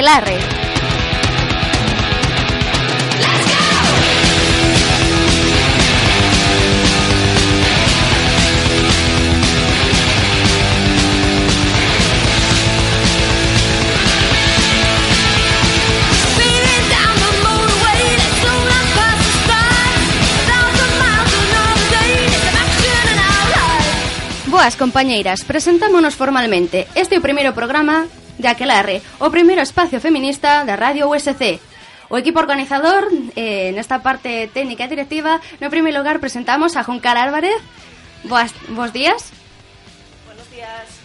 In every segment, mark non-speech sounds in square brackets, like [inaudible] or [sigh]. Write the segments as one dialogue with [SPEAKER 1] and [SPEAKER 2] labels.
[SPEAKER 1] lives.
[SPEAKER 2] Boas compañeiras, presentámonos formalmente. Este é o primeiro programa de Aquelarre, o primeiro espacio feminista da Radio USC. O equipo organizador, eh, nesta parte técnica e directiva, no primeiro lugar presentamos a Juncar Álvarez. Boas, bos días.
[SPEAKER 3] Buenos días.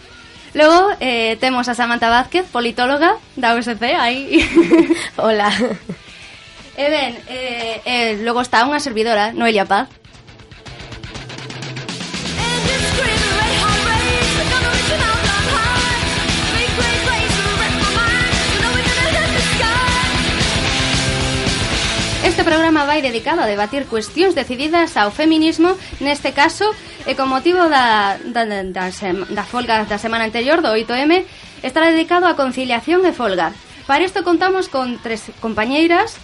[SPEAKER 2] Logo eh, temos a Samantha Vázquez, politóloga da USC, aí. [laughs]
[SPEAKER 3] Hola.
[SPEAKER 2] E ben, eh, eh, logo está unha servidora, Noelia Paz. programa vai dedicado a debatir cuestións decididas ao feminismo, neste caso, e con motivo da, da, da, sem, da folga da semana anterior, do 8M, estará dedicado a conciliación e folga. Para isto contamos con tres compañeiras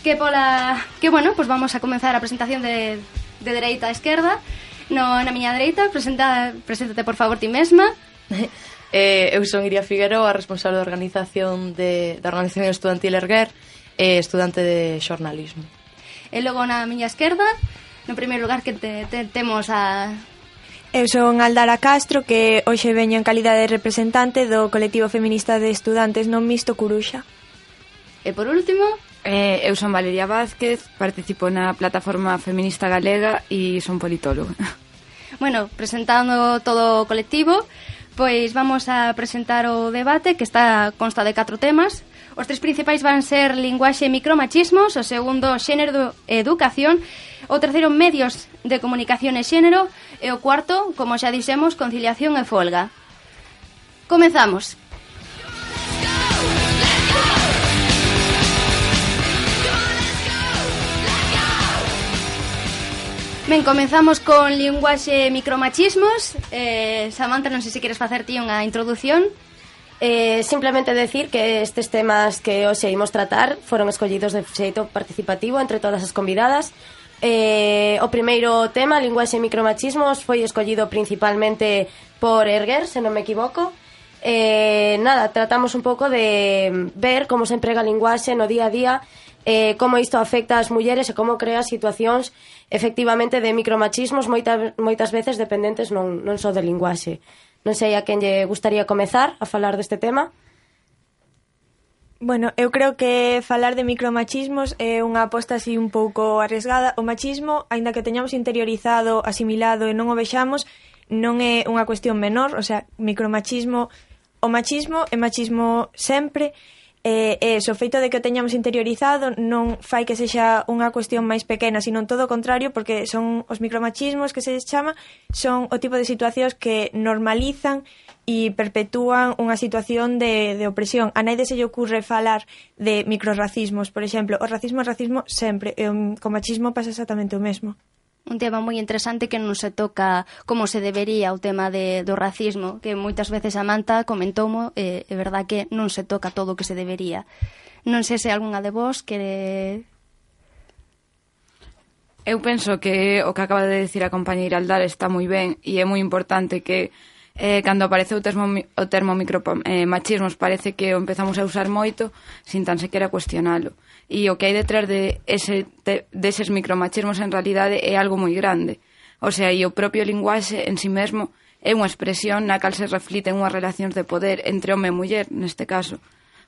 [SPEAKER 2] que pola que bueno, pues vamos a comenzar a presentación de, de dereita a esquerda. No, na miña dereita, presenta, preséntate por favor ti mesma. [laughs]
[SPEAKER 3] eh, eu son Iria Figueroa, responsable de organización de, da Organización Estudantil Erguer e estudante de xornalismo.
[SPEAKER 2] E logo na miña esquerda, no primeiro lugar que te, te, temos a
[SPEAKER 4] Eu son Aldara Castro, que hoxe veño en calidade de representante do colectivo feminista de estudantes non mixto Curuxa.
[SPEAKER 2] E por último...
[SPEAKER 5] Eh, eu son Valeria Vázquez, participo na plataforma feminista galega e son politóloga. [laughs]
[SPEAKER 2] Bueno, presentando todo o colectivo, pois vamos a presentar o debate que está consta de catro temas Os tres principais van ser linguaxe e micromachismos, o segundo xénero e educación, o terceiro medios de comunicación e xénero e o cuarto, como xa dixemos, conciliación e folga. Comezamos. Ben, comenzamos con linguaxe micromachismos. Eh, Samantha, non sei se queres facer ti unha introdución.
[SPEAKER 6] Eh, simplemente decir que estes temas que hoxe imos tratar foron escollidos de xeito participativo entre todas as convidadas. Eh, o primeiro tema, linguaxe e micromachismos, foi escollido principalmente por Erger, se non me equivoco. Eh, nada, tratamos un pouco de ver como se emprega a linguaxe no día a día, eh, como isto afecta as mulleres e como crea situacións efectivamente de micromachismos moita, moitas veces dependentes non, non só de linguaxe. Non sei a quen lle gustaría comezar a falar deste tema.
[SPEAKER 4] Bueno, eu creo que falar de micromachismos é unha aposta así un pouco arriesgada. O machismo, aínda que teñamos interiorizado, asimilado e non o vexamos, non é unha cuestión menor, o sea, micromachismo, o machismo é machismo sempre, E, e so feito de que o teñamos interiorizado non fai que sexa unha cuestión máis pequena, sino todo o contrario, porque son os micromachismos que se chama, son o tipo de situacións que normalizan e perpetúan unha situación de, de opresión. A naide se lle ocurre falar de microracismos, por exemplo. O racismo é racismo sempre, e o, co machismo pasa exactamente o mesmo
[SPEAKER 2] un tema moi interesante que non se toca como se debería o tema de, do racismo, que moitas veces a Manta comentou-mo, e eh, é verdad que non se toca todo o que se debería. Non sei se algunha de vos que...
[SPEAKER 5] Eu penso que o que acaba de decir a compañeira Aldar está moi ben e é moi importante que eh, cando apareceu o termo, o termo micro, eh, machismos parece que o empezamos a usar moito sin tan sequera cuestionalo e o que hai detrás de ese, de, deses micromachismos en realidade é algo moi grande. O sea, e o propio linguaxe en sí mesmo é unha expresión na cal se refliten unhas relacións de poder entre home e muller, neste caso.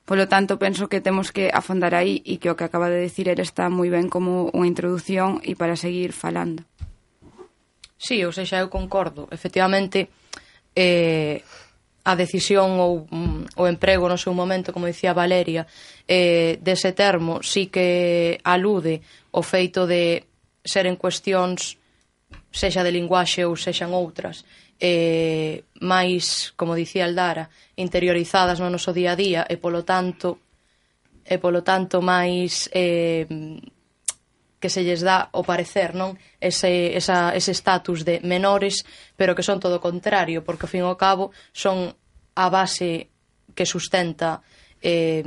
[SPEAKER 5] Polo tanto, penso que temos que afondar aí e que o que acaba de decir ele está moi ben como unha introdución e para seguir falando.
[SPEAKER 3] Sí, ou seja, eu concordo. Efectivamente, eh, a decisión ou mm, o emprego no seu momento, como dicía Valeria, eh, dese termo sí que alude o feito de ser en cuestións sexa de linguaxe ou sexan outras eh, máis, como dicía Aldara, interiorizadas no noso día a día e polo tanto e polo tanto máis eh, que se lles dá o parecer, non? Ese, esa, ese status de menores, pero que son todo o contrario, porque ao fin e ao cabo son a base que sustenta eh,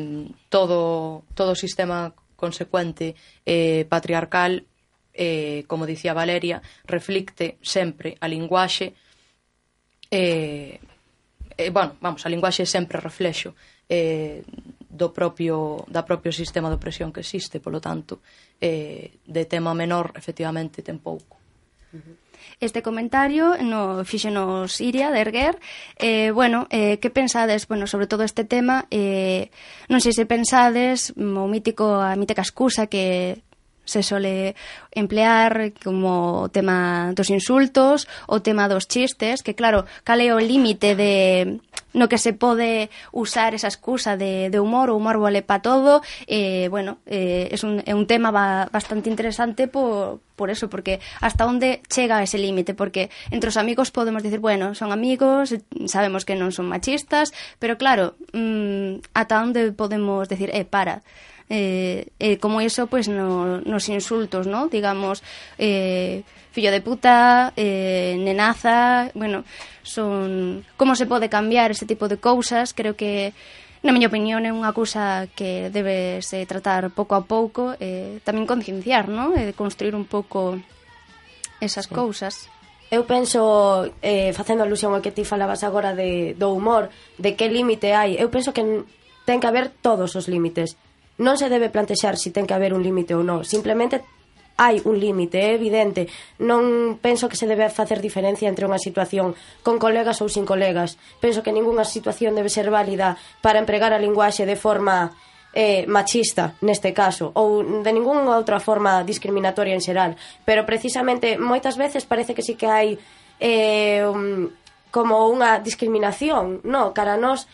[SPEAKER 3] todo, todo o sistema consecuente eh, patriarcal, eh, como dicía Valeria, reflicte sempre a linguaxe eh, eh, bueno, vamos, a linguaxe é sempre reflexo eh, do propio da propio sistema de opresión que existe, polo tanto, eh, de tema menor efectivamente ten pouco. Uh-huh.
[SPEAKER 2] Este comentario no fixenos Iria de Erguer. Eh, bueno, eh, que pensades, bueno, sobre todo este tema, eh, non sei se pensades o mítico, a mítica excusa que se sole emplear como tema dos insultos o tema dos chistes, que claro, cal é o límite de no que se pode usar esa excusa de, de humor, o humor vale pa todo, eh, bueno, eh, es un, é un tema ba, bastante interesante por, por eso, porque hasta onde chega ese límite, porque entre os amigos podemos dicir, bueno, son amigos, sabemos que non son machistas, pero claro, mm, ata onde podemos decir, eh, para, eh, eh, como eso pues no, nos insultos, ¿no? Digamos, eh, fillo de puta, eh, nenaza, bueno, son como se pode cambiar ese tipo de cousas, creo que na miña opinión é unha cousa que debese tratar pouco a pouco, eh, tamén concienciar, ¿no? E eh, construir un pouco esas sí. cousas.
[SPEAKER 6] Eu penso, eh, facendo alusión ao que ti falabas agora de, do humor, de que límite hai, eu penso que ten que haber todos os límites non se debe plantexar se si ten que haber un límite ou non, simplemente hai un límite, é evidente. Non penso que se debe facer diferencia entre unha situación con colegas ou sin colegas. Penso que ningunha situación debe ser válida para empregar a linguaxe de forma eh, machista, neste caso, ou de ningunha outra forma discriminatoria en xeral. Pero precisamente moitas veces parece que sí que hai eh, um, como unha discriminación, no, cara a nós,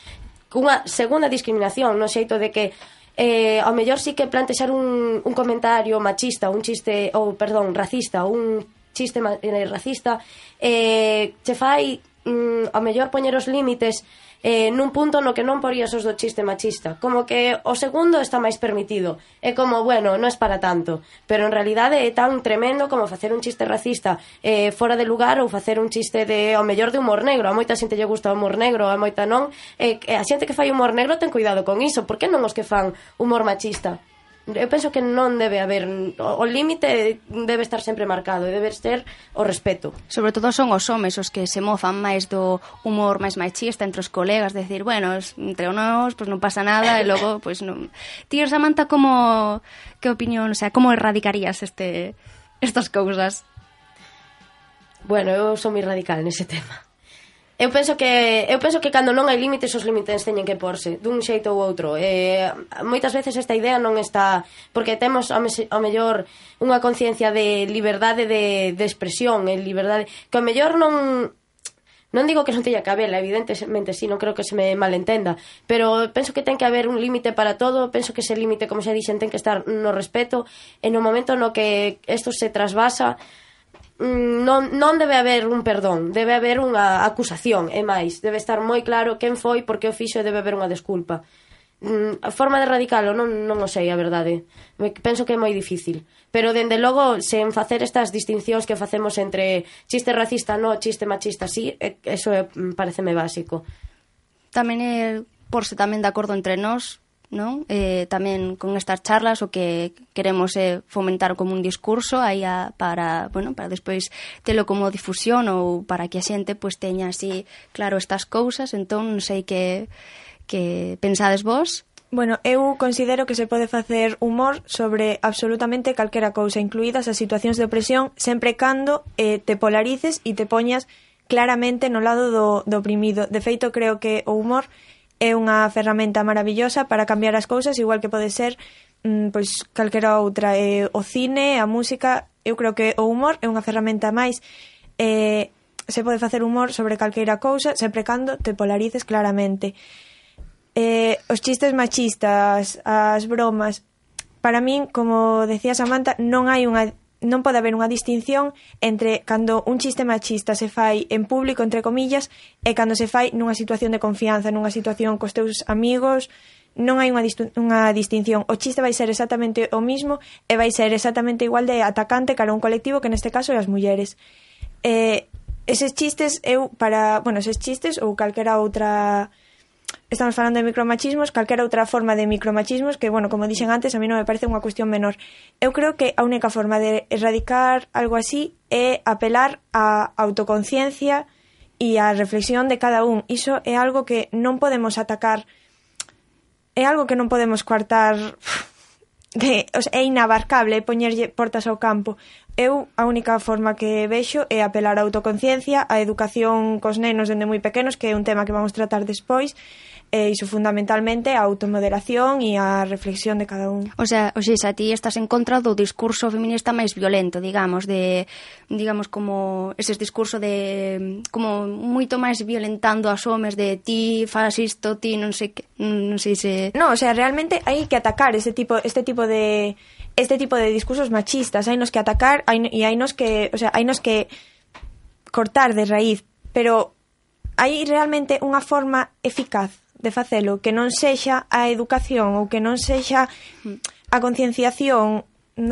[SPEAKER 6] unha segunda discriminación, no xeito de que eh, ao mellor sí que plantexar un, un comentario machista, un chiste, ou perdón, racista, un chiste eh, racista, eh, che fai mm, ao mellor poñer os límites eh, nun punto no que non porías os do chiste machista. Como que o segundo está máis permitido. É como, bueno, non é para tanto. Pero en realidade é tan tremendo como facer un chiste racista eh, fora de lugar ou facer un chiste de ao mellor de humor negro. A moita xente lle gusta o humor negro, a moita non. Eh, a xente que fai humor negro ten cuidado con iso. Por que non os que fan humor machista? eu penso que non debe haber o límite debe estar sempre marcado e debe ser o respeto.
[SPEAKER 2] Sobre todo son os homes os que se mofan máis do humor máis machista entre os colegas de decir, bueno, entre nós pois non pasa nada e logo [laughs] pois non. Tío Samantha como que opinión, o sea, como erradicarías este estas cousas?
[SPEAKER 6] Bueno, eu sou moi radical nese [laughs] tema. Eu penso que eu penso que cando non hai límites os límites teñen que porse dun xeito ou outro. Eh, moitas veces esta idea non está porque temos ao, mes, ao mellor unha conciencia de liberdade de, de expresión, e liberdade que ao mellor non Non digo que non teña que haberla, evidentemente sí, non creo que se me malentenda, pero penso que ten que haber un límite para todo, penso que ese límite, como xa dixen, ten que estar no respeto, en o momento no que isto se trasvasa, Mm, non, non debe haber un perdón, debe haber unha acusación, e máis, debe estar moi claro quen foi, por que o fixo e debe haber unha desculpa. Mm, a forma de radicalo non, non o sei, a verdade. Me, penso que é moi difícil. Pero, dende logo, sen facer estas distincións que facemos entre chiste racista no, chiste machista sí, eso é, mm, pareceme básico.
[SPEAKER 2] Tamén é porse tamén de acordo entre nós non? Eh, tamén con estas charlas o que queremos é eh, fomentar como un discurso aí a, para, bueno, para despois telo como difusión ou para que a xente pois pues, teña así claro estas cousas, entón non sei que que pensades vos.
[SPEAKER 4] Bueno, eu considero que se pode facer humor sobre absolutamente calquera cousa, incluídas as situacións de opresión, sempre cando eh, te polarices e te poñas claramente no lado do, do oprimido. De feito, creo que o humor é unha ferramenta maravillosa para cambiar as cousas, igual que pode ser mm, pois calquera outra, eh, o cine, a música, eu creo que o humor é unha ferramenta máis eh, se pode facer humor sobre calqueira cousa, sempre cando te polarices claramente. Eh, os chistes machistas, as bromas, para min, como decía Samantha, non hai unha non pode haber unha distinción entre cando un chiste machista se fai en público, entre comillas, e cando se fai nunha situación de confianza, nunha situación cos teus amigos, non hai unha, unha distinción. O chiste vai ser exactamente o mismo e vai ser exactamente igual de atacante cara a un colectivo que neste caso é as mulleres. Eh, eses chistes eu para, bueno, eses chistes ou calquera outra estamos falando de micromachismos, calquera outra forma de micromachismos que, bueno, como dixen antes, a mí non me parece unha cuestión menor. Eu creo que a única forma de erradicar algo así é apelar á autoconciencia e á reflexión de cada un. Iso é algo que non podemos atacar, é algo que non podemos coartar [laughs] de, o sea, é inabarcable poñerlle portas ao campo. Eu a única forma que vexo é apelar á autoconciencia, á educación cos nenos dende moi pequenos, que é un tema que vamos tratar despois, e iso fundamentalmente a automoderación e a reflexión de cada un.
[SPEAKER 2] O sea, o xa, ti estás en contra do discurso feminista máis violento, digamos, de digamos como ese discurso de como moito máis violentando as homes de ti faz isto, ti non sei que, non sei se
[SPEAKER 4] No, o sea, realmente hai que atacar ese tipo este tipo de este tipo de discursos machistas, hai nos que atacar hai, e hai nos que, o sea, hai nos que cortar de raíz, pero hai realmente unha forma eficaz de facelo que non sexa a educación ou que non sexa a concienciación,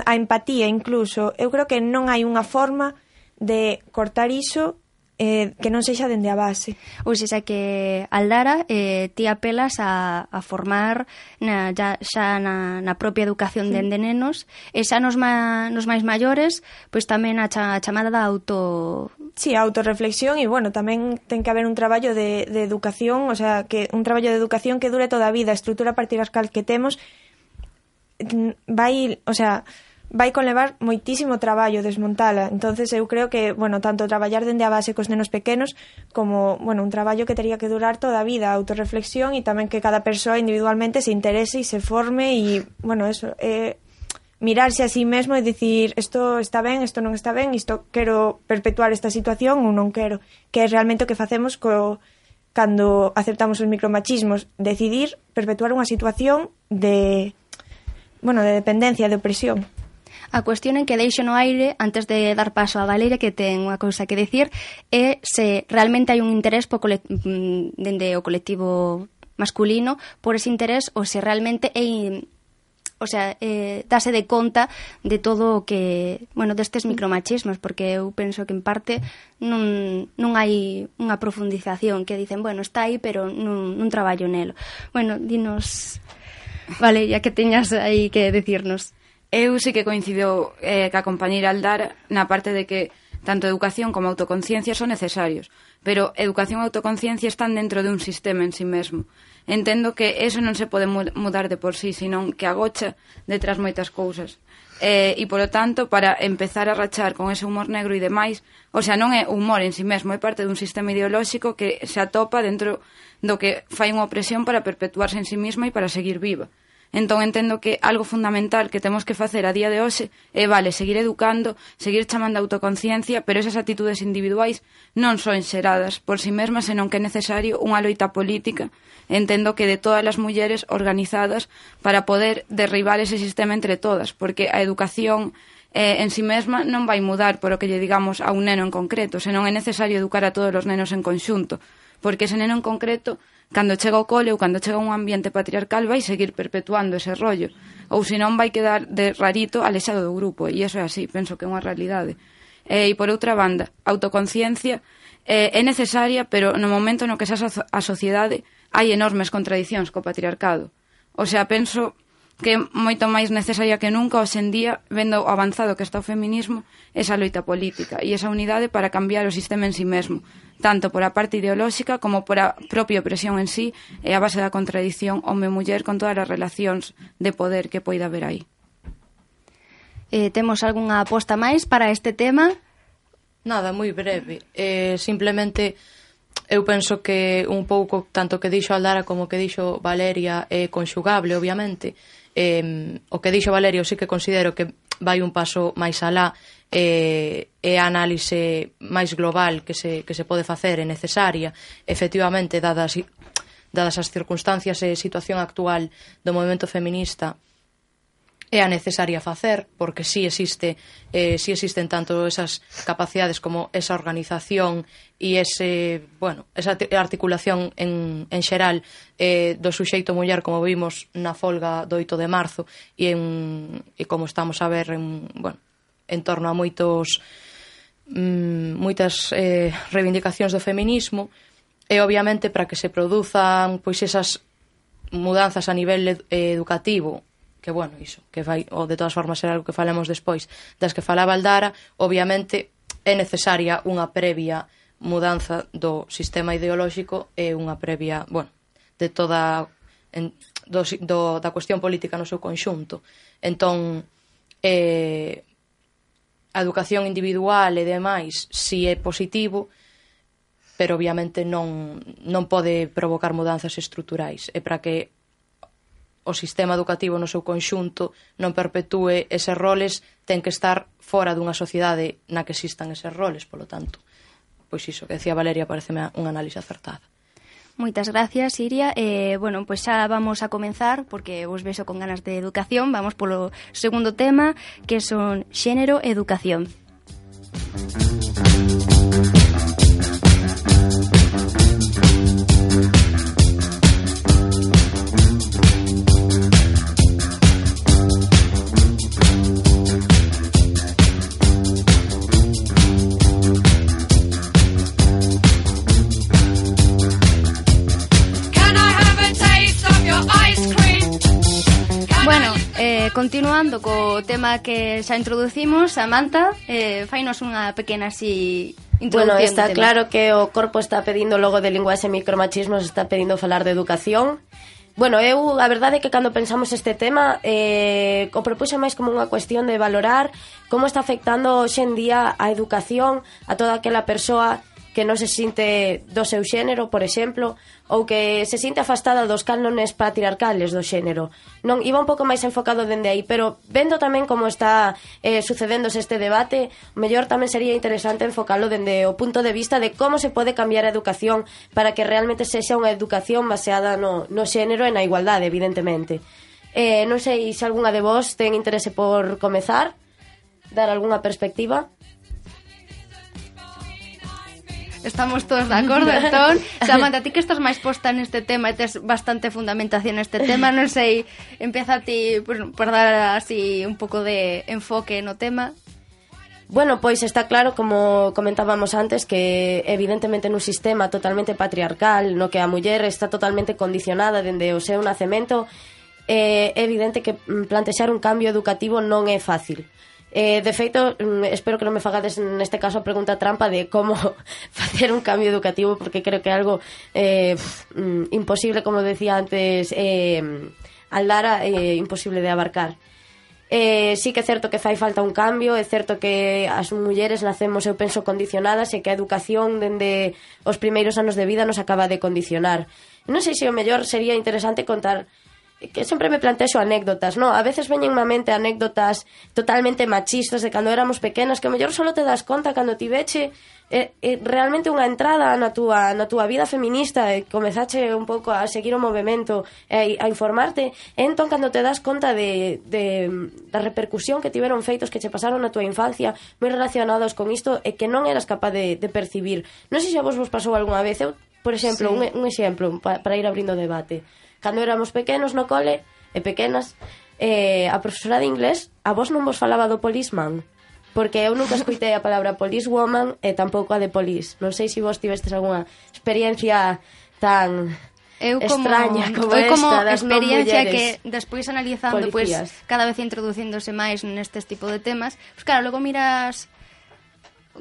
[SPEAKER 4] a empatía incluso. Eu creo que non hai unha forma de cortar iso eh, que non sexa dende a base.
[SPEAKER 2] Ou seja, que Aldara eh, ti apelas a, a formar na, ya, xa na, na propia educación sí. dende nenos e xa nos, ma, nos máis maiores pois tamén a, cha, a chamada da auto...
[SPEAKER 4] Sí, a autorreflexión e, bueno, tamén ten que haber un traballo de, de educación, o sea, que un traballo de educación que dure toda a vida, a estrutura patriarcal que temos vai, o sea, vai conlevar moitísimo traballo desmontala. Entonces eu creo que, bueno, tanto traballar dende a base cos nenos pequenos como, bueno, un traballo que tería que durar toda a vida, a autorreflexión e tamén que cada persoa individualmente se interese e se forme e, bueno, eso, é eh, mirarse a sí mesmo e dicir isto está ben, isto non está ben, isto quero perpetuar esta situación ou non quero, que é realmente o que facemos co cando aceptamos os micromachismos, decidir perpetuar unha situación de bueno, de dependencia, de opresión.
[SPEAKER 2] A cuestión en que deixo no aire antes de dar paso a Valeria que ten unha cousa que decir é se realmente hai un interés po colet mm, dende o colectivo masculino por ese interés ou se realmente é o sea, eh, dase de conta de todo o que, bueno, destes micromachismos, porque eu penso que en parte non, non hai unha profundización que dicen, bueno, está aí, pero non, non traballo nelo. Bueno, dinos, vale, ya que teñas aí que decirnos.
[SPEAKER 5] Eu sí que coincido eh, ca compañeira Aldar na parte de que tanto educación como autoconciencia son necesarios, pero educación e autoconciencia están dentro de un sistema en sí mesmo. Entendo que eso non se pode mudar de por sí, senón que agocha detrás moitas cousas. Eh, e, polo tanto, para empezar a rachar con ese humor negro e demais, o sea, non é humor en sí mesmo, é parte dun sistema ideolóxico que se atopa dentro do que fai unha opresión para perpetuarse en sí mesma e para seguir viva. Entón entendo que algo fundamental que temos que facer a día de hoxe é, vale, seguir educando, seguir chamando a autoconciencia, pero esas actitudes individuais non son xeradas por si sí mesmas, senón que é necesario unha loita política, entendo que de todas as mulleres organizadas para poder derribar ese sistema entre todas, porque a educación eh, en sí mesma non vai mudar por o que lle digamos a un neno en concreto, senón é necesario educar a todos os nenos en conxunto, porque ese neno en concreto cando chega ao cole ou cando chega a un ambiente patriarcal vai seguir perpetuando ese rollo. Ou senón vai quedar de rarito alexado do grupo e iso é así, penso que é unha realidade. E, e por outra banda, autoconciencia eh, é necesaria pero no momento no que xa a sociedade hai enormes contradicións co patriarcado. O sea, penso que é moito máis necesaria que nunca hoxe en día, vendo o avanzado que está o feminismo, esa loita política e esa unidade para cambiar o sistema en sí mesmo, tanto por a parte ideolóxica como por a propia opresión en sí e a base da contradición home-muller con todas as relacións de poder que poida haber aí.
[SPEAKER 2] Eh, temos algunha aposta máis para este tema?
[SPEAKER 3] Nada, moi breve. Eh, simplemente eu penso que un pouco tanto que dixo Aldara como que dixo Valeria é conxugable, obviamente, eh, o que dixo Valerio sí que considero que vai un paso máis alá eh, e a análise máis global que se, que se pode facer é necesaria. Efectivamente dadas, dadas as circunstancias e situación actual do movimento feminista é a necesaria facer, porque si sí existe eh, si sí existen tanto esas capacidades como esa organización e ese, bueno, esa articulación en, en xeral eh, do suxeito muller como vimos na folga do 8 de marzo e, en, e como estamos a ver en, bueno, en torno a moitos mm, moitas eh, reivindicacións do feminismo e obviamente para que se produzan pois esas mudanzas a nivel ed educativo que bueno, iso, que vai, ou de todas formas será algo que falemos despois, das que falaba Aldara, obviamente é necesaria unha previa mudanza do sistema ideolóxico e unha previa, bueno, de toda en, do, do, da cuestión política no seu conxunto. Entón, eh, a educación individual e demais si é positivo, pero obviamente non, non pode provocar mudanzas estruturais. E para que o sistema educativo no seu conxunto non perpetúe eses roles, ten que estar fora dunha sociedade na que existan eses roles, polo tanto. Pois iso que decía Valeria pareceme unha análise acertada.
[SPEAKER 2] Moitas gracias, Iria. Eh, bueno, pois xa vamos a comenzar, porque vos vexo con ganas de educación. Vamos polo segundo tema, que son xénero e educación. Música continuando co tema que xa introducimos, Samantha, eh, fainos unha pequena así
[SPEAKER 6] Bueno, está claro que o corpo está pedindo logo de linguaxe micromachismos, está pedindo falar de educación. Bueno, eu a verdade é que cando pensamos este tema eh, o propuxo máis como unha cuestión de valorar como está afectando hoxe en día a educación a toda aquela persoa que non se sinte do seu xénero, por exemplo, ou que se sinte afastada dos cánones patriarcales do xénero. Non, iba un pouco máis enfocado dende aí, pero vendo tamén como está eh, sucedéndose este debate, mellor tamén sería interesante enfocalo dende o punto de vista de como se pode cambiar a educación para que realmente sexa unha educación baseada no, no xénero e na igualdade, evidentemente. Eh, non sei se algunha de vos ten interese por comezar, dar algunha perspectiva.
[SPEAKER 2] Estamos todos de acordo, [laughs] entón. Samantha, ti que estás máis posta neste tema e tes bastante fundamentación neste tema, non sei, empeza ti por, por dar así un pouco de enfoque no tema.
[SPEAKER 6] Bueno, pois está claro, como comentábamos antes, que evidentemente nun sistema totalmente patriarcal, no que a muller está totalmente condicionada dende o seu nacemento, eh, é evidente que mm, plantexar un cambio educativo non é fácil. Eh, de feito, mm, espero que non me fagades neste caso a pregunta trampa de como [laughs] facer un cambio educativo porque creo que é algo eh, mm, imposible, como decía antes eh, Aldara, eh, imposible de abarcar. Eh, sí que é certo que fai falta un cambio, é certo que as mulleres nacemos, eu penso, condicionadas e que a educación dende os primeiros anos de vida nos acaba de condicionar. Non sei se o mellor sería interesante contar que sempre me plantexo anécdotas, no? A veces veñen má mente anécdotas totalmente machistas de cando éramos pequenas, que mellor solo te das conta cando ti veche é, é realmente unha entrada na túa, na túa vida feminista e comezache un pouco a seguir o movimento e a informarte e entón cando te das conta de, de, da repercusión que tiveron feitos que che pasaron na túa infancia moi relacionados con isto e que non eras capaz de, de percibir non sei se a vos vos pasou algunha vez eu, por exemplo,
[SPEAKER 3] sí.
[SPEAKER 6] un, un exemplo para ir abrindo debate Cando éramos pequenos no cole e pequenas, eh, a profesora de inglés a vos non vos falaba do policeman porque eu nunca escuitei a palabra police woman e tampouco a de police. Non sei se vos tivestes algunha experiencia tan
[SPEAKER 2] eu como,
[SPEAKER 6] extraña como
[SPEAKER 2] eu como
[SPEAKER 6] esta das
[SPEAKER 2] experiencia que despois analizando pois
[SPEAKER 6] pues,
[SPEAKER 2] cada vez introduciéndose máis nestes tipo de temas, pois pues, claro, logo miras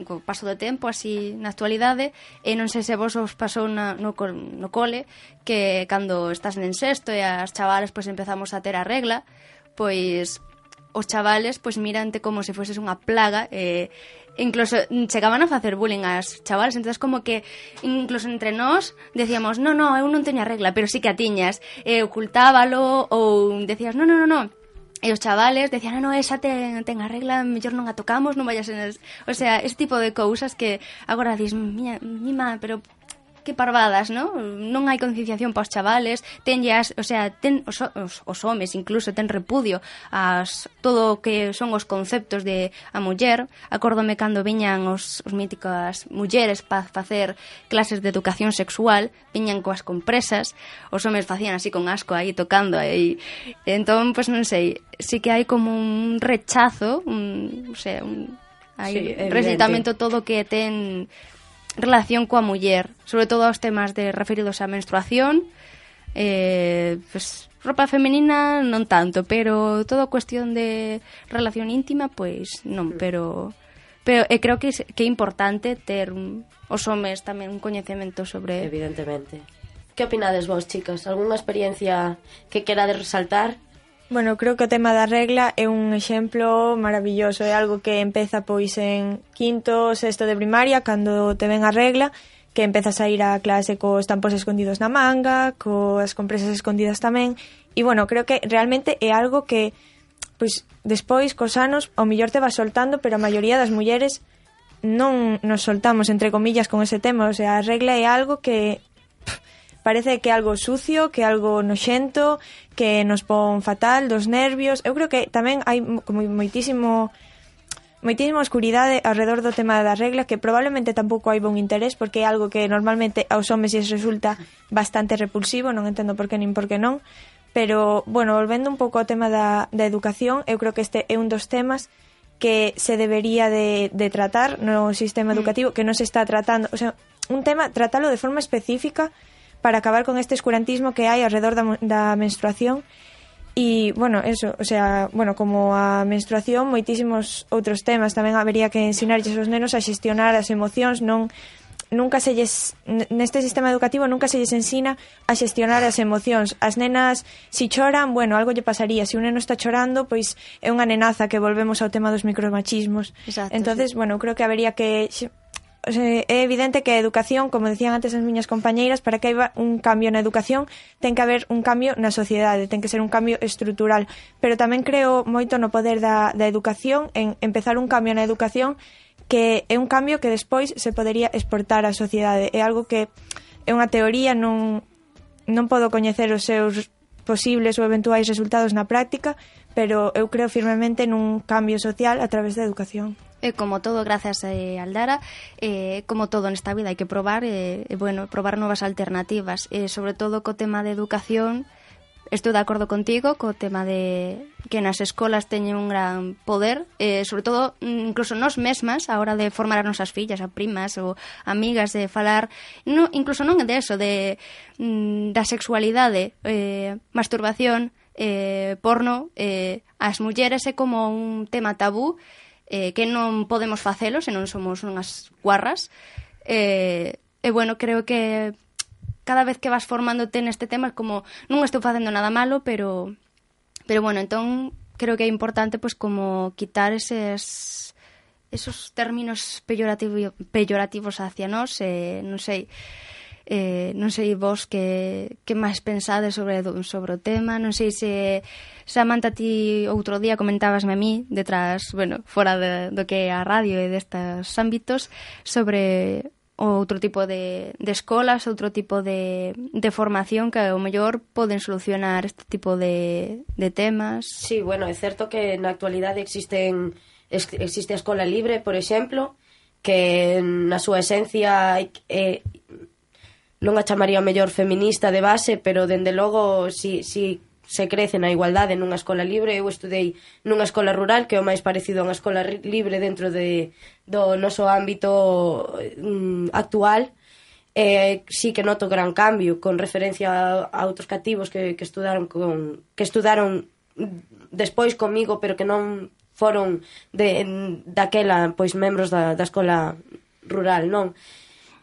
[SPEAKER 2] co paso do tempo, así na actualidade, e non sei se vos os pasou na, no, no cole, que cando estás en sexto e as chavales pois empezamos a ter a regla, pois os chavales pois mirante como se fueses unha plaga e incluso chegaban a facer bullying as chavales, entonces como que incluso entre nós decíamos, "No, no, eu non teño a regla, pero sí que a tiñas." E ocultábalo ou decías, "No, no, no, no." E os chavales decían, ah, no, esa ten, ten a regla, mellor non a tocamos, non vayas en... El... O sea, ese tipo de cousas que agora dis, miña, mima, pero que parvadas, ¿no? Non hai concienciación para os chavales, tenlle as, o sea, ten os, os, os homes incluso ten repudio as todo o que son os conceptos de a muller. Acórdome cando viñan os, os míticas mulleres para facer clases de educación sexual, viñan coas compresas, os homes facían así con asco aí tocando aí. Entón, pois pues, non sei, sí que hai como un rechazo, un, o sea, un hai
[SPEAKER 6] sí,
[SPEAKER 2] resitamento todo que ten relación coa muller, sobre todo aos temas de referidos á menstruación, eh, pues, ropa femenina non tanto, pero todo cuestión de relación íntima, pois non, pero pero e creo que é, que é importante ter un, os homes tamén un coñecemento sobre
[SPEAKER 6] evidentemente. Que opinades vos, chicas? Algúnha experiencia que querades resaltar?
[SPEAKER 4] Bueno, creo que o tema da regla é un exemplo maravilloso, é algo que empeza pois en quinto, sexto de primaria, cando te ven a regla, que empezas a ir á clase cos tampos escondidos na manga, coas compresas escondidas tamén, e bueno, creo que realmente é algo que pois despois cos anos ao mellor te vas soltando, pero a maioría das mulleres non nos soltamos entre comillas con ese tema, o sea, a regla é algo que parece que é algo sucio, que é algo noxento, que nos pon fatal dos nervios. Eu creo que tamén hai como moitísimo moitísima oscuridade alrededor do tema das reglas que probablemente tampouco hai bon interés porque é algo que normalmente aos homes lles resulta bastante repulsivo, non entendo por que nin por que non, pero, bueno, volvendo un pouco ao tema da, da educación, eu creo que este é un dos temas que se debería de, de tratar no sistema mm. educativo, que non se está tratando, o sea, un tema, tratalo de forma específica, para acabar con este escurantismo que hai alrededor da, da menstruación E, bueno, eso, o sea, bueno, como a menstruación, moitísimos outros temas tamén habería que ensinarlles aos nenos a xestionar as emocións, non nunca se lles, neste sistema educativo nunca se lles ensina a xestionar as emocións. As nenas, si choran, bueno, algo lle pasaría. Se si un neno está chorando, pois é unha nenaza que volvemos ao tema dos micromachismos.
[SPEAKER 2] Exacto,
[SPEAKER 4] entonces sí. bueno, creo que habería que é evidente que a educación, como decían antes as miñas compañeiras, para que haiba un cambio na educación, ten que haber un cambio na sociedade, ten que ser un cambio estrutural, pero tamén creo moito no poder da, da educación en empezar un cambio na educación que é un cambio que despois se podería exportar á sociedade. É algo que é unha teoría, non non podo coñecer os seus posibles ou eventuais resultados na práctica, pero eu creo firmemente nun cambio social a través da educación
[SPEAKER 2] e como todo, gracias eh, al Dara, eh, como todo eh, eh, nesta vida hai que probar, eh, e, bueno, probar novas alternativas, e eh, sobre todo co tema de educación, estou de acordo contigo co tema de que nas escolas teñen un gran poder, eh, sobre todo mm, incluso nós mesmas a hora de formar as nosas fillas, a primas ou amigas de falar, no, incluso non de eso, de mm, da sexualidade, eh, masturbación, eh, porno, eh, as mulleres é como un tema tabú eh, que non podemos facelo se non somos unhas guarras. Eh, e bueno, creo que cada vez que vas formándote neste tema como non estou facendo nada malo, pero pero bueno, entón creo que é importante pois como quitar eses esos términos peyorativo, peyorativos hacia nós, eh, non sei, Eh, non sei vos que, que máis pensades sobre, sobre o tema, non sei se Samantha ti outro día comentabasme a mí detrás, bueno, fora de, do que é a radio e destas ámbitos sobre outro tipo de, de escolas, outro tipo de, de formación que ao mellor poden solucionar este tipo de, de temas.
[SPEAKER 6] Sí, bueno, é certo que na actualidade existen existe a escola libre, por exemplo, que na súa esencia é, non a chamaría o mellor feminista de base, pero dende logo si, si se crece na igualdade nunha escola libre, eu estudei nunha escola rural que é o máis parecido a unha escola libre dentro de, do noso ámbito mm, actual, eh, sí que noto gran cambio con referencia a, a outros cativos que, que estudaron con, que estudaron despois comigo pero que non foron de, daquela pois membros da, da escola rural non?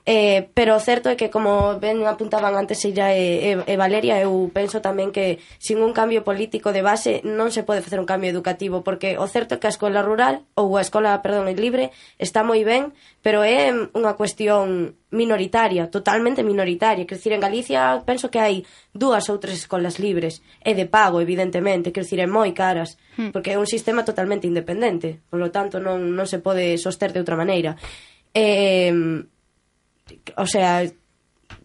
[SPEAKER 6] Eh, pero o certo é que, como ben apuntaban antes ella e, e, e Valeria, eu penso tamén que sin un cambio político de base non se pode facer un cambio educativo, porque o certo é que a escola rural, ou a escola, perdón, libre, está moi ben, pero é unha cuestión minoritaria, totalmente minoritaria. Quer dicir, en Galicia penso que hai dúas ou tres escolas libres, e de pago, evidentemente, quer dicir, é moi caras, hmm. porque é un sistema totalmente independente, polo tanto non, non se pode soster de outra maneira. Eh, o sea,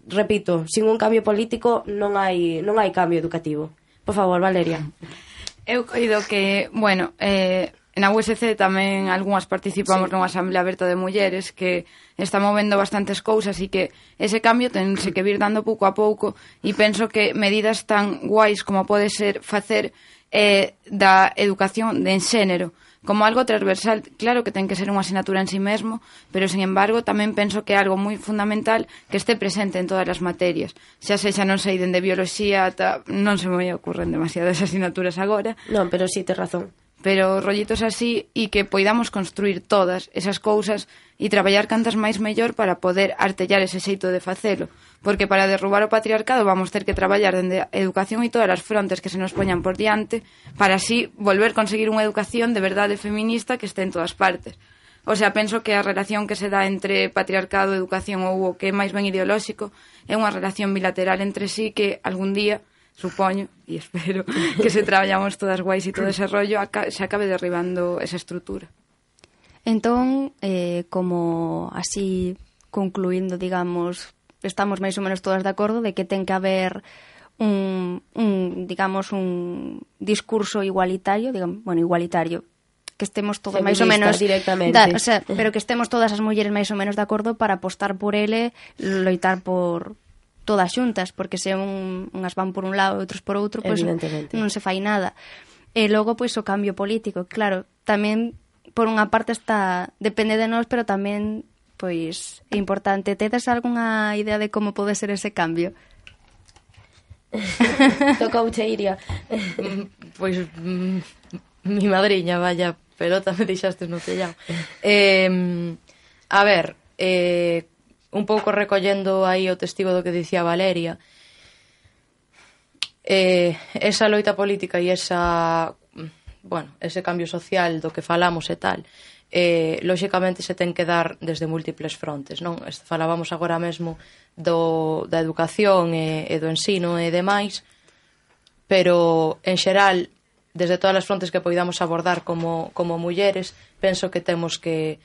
[SPEAKER 6] repito, sin un cambio político non hai non hai cambio educativo. Por favor, Valeria.
[SPEAKER 5] Eu coido que, bueno, eh, na USC tamén algunhas participamos
[SPEAKER 6] sí.
[SPEAKER 5] nunha asamblea aberta de mulleres que está movendo bastantes cousas e que ese cambio tense que vir dando pouco a pouco e penso que medidas tan guais como pode ser facer eh, da educación de en xénero como algo transversal, claro que ten que ser unha asignatura en sí mesmo, pero, sen embargo, tamén penso que é algo moi fundamental que este presente en todas as materias. Xa sexa, non sei dende bioloxía, ata non se me ocurren demasiadas [laughs] asignaturas agora.
[SPEAKER 6] Non, pero si, sí, te razón
[SPEAKER 5] pero rollitos así e que poidamos construir todas esas cousas e traballar cantas máis mellor para poder artellar ese xeito de facelo, porque para derrubar o patriarcado vamos ter que traballar dende a educación e todas as frontes que se nos poñan por diante para así volver conseguir unha educación de verdade feminista que este en todas partes. O sea, penso que a relación que se dá entre patriarcado, educación ou o que é máis ben ideolóxico é unha relación bilateral entre sí que algún día supoño e espero [laughs] que se traballamos todas guais e todo ese rollo aca se acabe derribando esa estrutura.
[SPEAKER 2] Entón, eh, como así concluindo, digamos, estamos máis ou menos todas de acordo de que ten que haber un, un digamos, un discurso igualitario, digamos, bueno, igualitario, que estemos todos máis ou menos
[SPEAKER 6] directamente.
[SPEAKER 2] Da, o sea, pero que estemos todas as mulleres máis ou menos de acordo para apostar por ele, loitar por todas xuntas, porque se un, unhas van por un lado e outros por outro, pois
[SPEAKER 6] pues,
[SPEAKER 2] non se fai nada. E logo, pois, pues, o cambio político. Claro, tamén, por unha parte, está depende de nós, pero tamén pois é importante. Tedes algunha idea de como pode ser ese cambio? [laughs]
[SPEAKER 6] Tocouche, Iria. [laughs]
[SPEAKER 3] pois mm, mi madriña, vaya pelota, me deixaste no tellado. [laughs] Eh, a ver, eh, un pouco recollendo aí o testigo do que dicía Valeria, eh, esa loita política e esa, bueno, ese cambio social do que falamos e tal, eh, lóxicamente se ten que dar desde múltiples frontes, non? Falábamos agora mesmo do, da educación e, e do ensino e demais, pero en xeral, desde todas as frontes que poidamos abordar como, como mulleres, penso que temos que,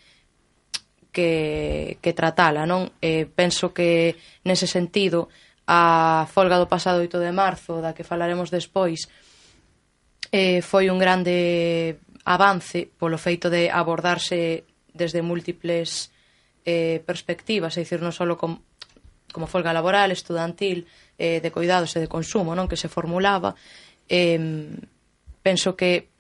[SPEAKER 3] que, que tratala, non? Eh, penso que nese sentido a folga do pasado 8 de marzo, da que falaremos despois, eh, foi un grande avance polo feito de abordarse desde múltiples eh, perspectivas, é dicir, non só com, como folga laboral, estudantil, eh, de cuidados e de consumo, non? Que se formulaba, eh, penso que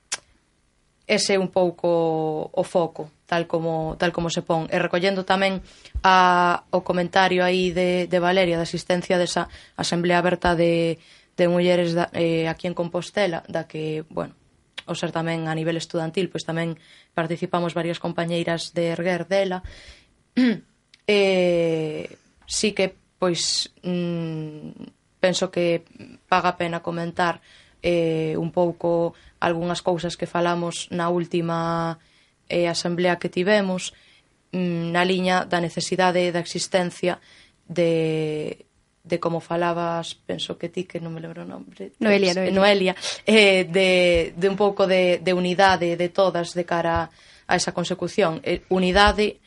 [SPEAKER 3] ese é un pouco o foco tal como, tal como se pon. E recollendo tamén a, o comentario aí de, de Valeria da asistencia desa Asamblea Aberta de, de Mulleres da, eh, aquí en Compostela, da que, bueno, o ser tamén a nivel estudantil, pois tamén participamos varias compañeiras de Erguer dela. [clears throat] eh, sí que, pois, mm, penso que paga pena comentar eh, un pouco algunhas cousas que falamos na última e a asamblea que tivemos mm, na liña da necesidade da existencia de de como falabas, penso que ti, que non me lembro o nombre.
[SPEAKER 2] Noelia,
[SPEAKER 3] eh,
[SPEAKER 2] Noelia.
[SPEAKER 3] Noelia eh, de, de un pouco de, de unidade de todas de cara a esa consecución. Eh, unidade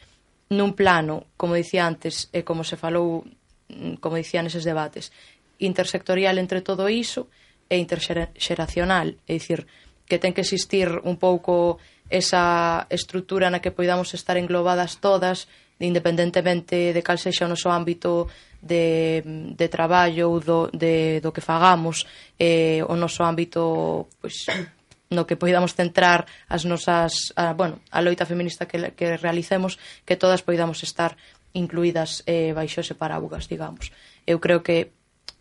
[SPEAKER 3] nun plano, como dicía antes, e eh, como se falou, mm, como dicían eses debates, intersectorial entre todo iso e interxeracional, é dicir, que ten que existir un pouco esa estrutura na que poidamos estar englobadas todas, independentemente de cal sexa o noso ámbito de, de traballo ou do, de, do que fagamos, eh, o noso ámbito pois, no que poidamos centrar as nosas, a, bueno, a loita feminista que, que realicemos, que todas poidamos estar incluídas eh, baixo ese paraugas, digamos. Eu creo que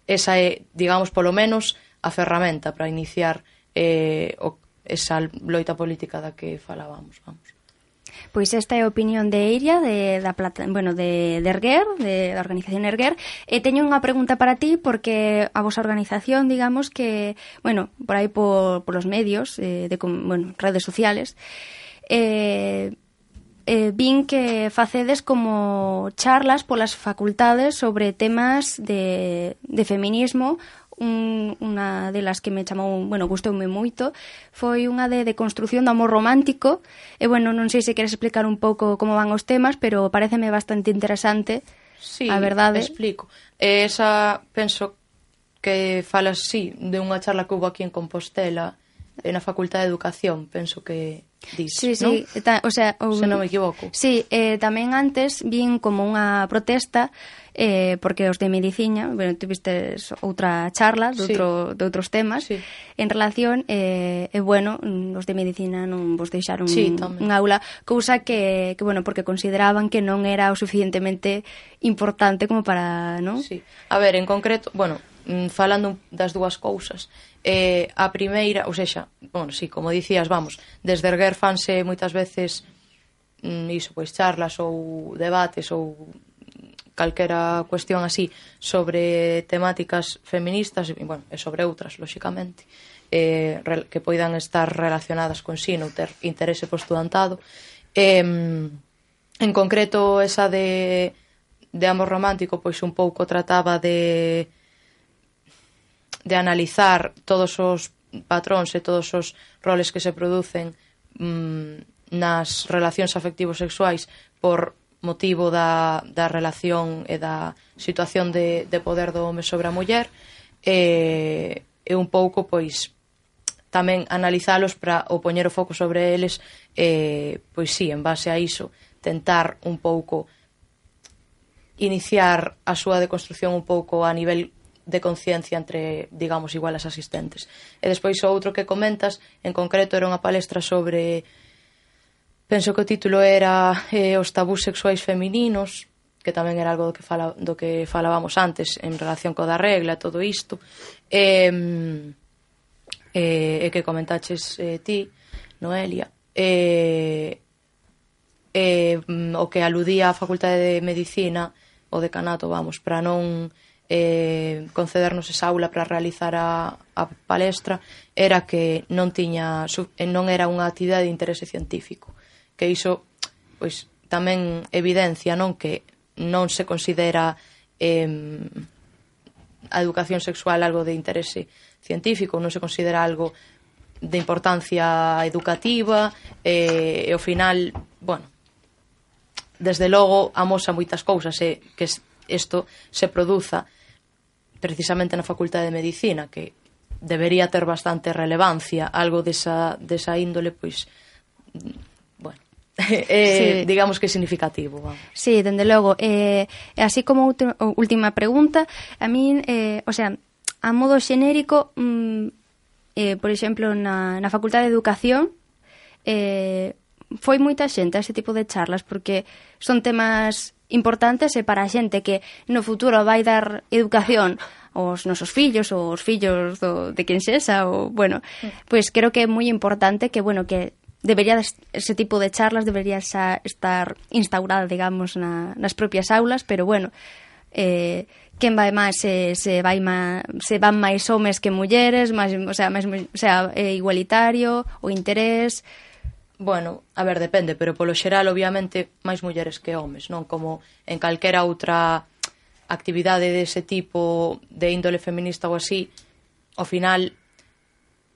[SPEAKER 3] esa é, digamos, polo menos, a ferramenta para iniciar eh, o esa loita política da que falábamos, vamos.
[SPEAKER 2] Pois esta é a opinión de Eiria, de, da plata, bueno, de, de Erguer, de, da organización Erguer. E teño unha pregunta para ti, porque a vosa organización, digamos que, bueno, por aí por, por los medios, eh, de, bueno, redes sociales, eh, eh, vin que facedes como charlas polas facultades sobre temas de, de feminismo un, unha delas que me chamou, bueno, gustoume moito, foi unha de, de construción do amor romántico, e bueno, non sei se queres explicar un pouco como van os temas, pero pareceme bastante interesante,
[SPEAKER 3] sí,
[SPEAKER 2] a verdade.
[SPEAKER 3] explico. E esa, penso que falas, sí, de unha charla que houve aquí en Compostela, eh, na Facultade de Educación, penso que dis,
[SPEAKER 2] sí, sí, non? Ta, o sea, o,
[SPEAKER 3] se non me equivoco.
[SPEAKER 2] Sí, eh, tamén antes vin como unha protesta eh, porque os de medicina, bueno, tuvistes outra charla de,
[SPEAKER 3] sí.
[SPEAKER 2] outro, de outros temas,
[SPEAKER 3] sí.
[SPEAKER 2] en relación, eh, e bueno, mm, os de medicina non vos deixaron
[SPEAKER 3] sí,
[SPEAKER 2] un aula, cousa que, que, bueno, porque consideraban que non era o suficientemente importante como para, non?
[SPEAKER 3] Sí. A ver, en concreto, bueno, mm, falando das dúas cousas, eh, a primeira, ou sexa, bueno, sí, como dicías, vamos, desde Erguer fanse moitas veces mm, iso, pois charlas ou debates ou calquera cuestión así sobre temáticas feministas e, bueno, e sobre outras, lóxicamente, eh, que poidan estar relacionadas con sí, ou ter interese postudantado. Eh, en concreto, esa de, de amor romántico, pois un pouco trataba de de analizar todos os patróns e todos os roles que se producen mm, nas relacións afectivos sexuais por motivo da, da relación e da situación de, de poder do home sobre a muller e, e un pouco pois tamén analizalos para o poñer o foco sobre eles e, pois sí, en base a iso tentar un pouco iniciar a súa deconstrucción un pouco a nivel de conciencia entre, digamos, igual as asistentes. E despois o outro que comentas, en concreto, era unha palestra sobre Penso que o título era eh, Os tabús sexuais femininos, que tamén era algo do que, fala, do que falábamos antes en relación co da regla, todo isto. Eh, e, eh, eh, que comentaches eh, ti, Noelia. Eh, eh, o que aludía a Facultade de Medicina, o decanato, vamos, para non eh, concedernos esa aula para realizar a, a palestra era que non tiña non era unha actividade de interese científico e iso pois tamén evidencia non que non se considera eh, a educación sexual algo de interese científico, non se considera algo de importancia educativa eh, e ao final, bueno, desde logo amosa moitas cousas e eh, que isto se produza precisamente na Facultade de Medicina, que debería ter bastante relevancia, algo desa, desa índole, pois [laughs] eh,
[SPEAKER 2] sí.
[SPEAKER 3] digamos que significativo. Vamos.
[SPEAKER 2] Sí, dende logo. Eh, así como última pregunta, a min, eh, o sea, a modo xenérico, mm, eh, por exemplo, na, na Facultade de Educación, eh, foi moita xente a ese tipo de charlas porque son temas importantes e para a xente que no futuro vai dar educación aos nosos fillos ou os fillos do, de quen sexa ou, bueno, pois creo que é moi importante que, bueno, que debería ese tipo de charlas debería estar instaurada, digamos, na, nas propias aulas, pero bueno, eh, quen vai máis se, se vai má, se van máis homes que mulleres, máis, o sea, máis, o sea, é igualitario, o interés,
[SPEAKER 3] Bueno, a ver, depende, pero polo xeral, obviamente, máis mulleres que homes, non? Como en calquera outra actividade dese tipo de índole feminista ou así, ao final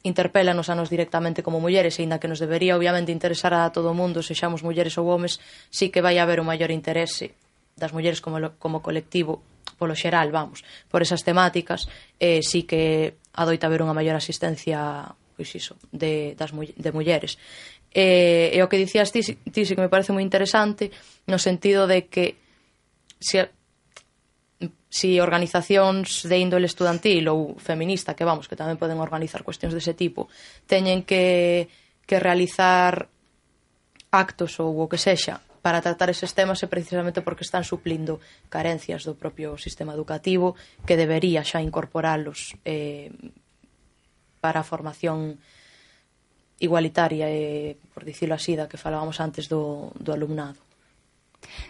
[SPEAKER 3] interpélanos a nos directamente como mulleres, aínda que nos debería obviamente interesar a todo o mundo, sexamos mulleres ou homes, sí que vai haber un maior interese das mulleres como, como colectivo polo xeral, vamos, por esas temáticas, eh, sí que adoita haber unha maior asistencia pois iso, de, das, de mulleres. Eh, e o que dicías ti, ti, que me parece moi interesante, no sentido de que se, si organizacións de índole estudantil ou feminista, que vamos, que tamén poden organizar cuestións dese tipo, teñen que, que realizar actos ou o que sexa para tratar eses temas é precisamente porque están suplindo carencias do propio sistema educativo que debería xa incorporalos eh, para a formación igualitaria, eh, por dicirlo así, da que falábamos antes do, do alumnado.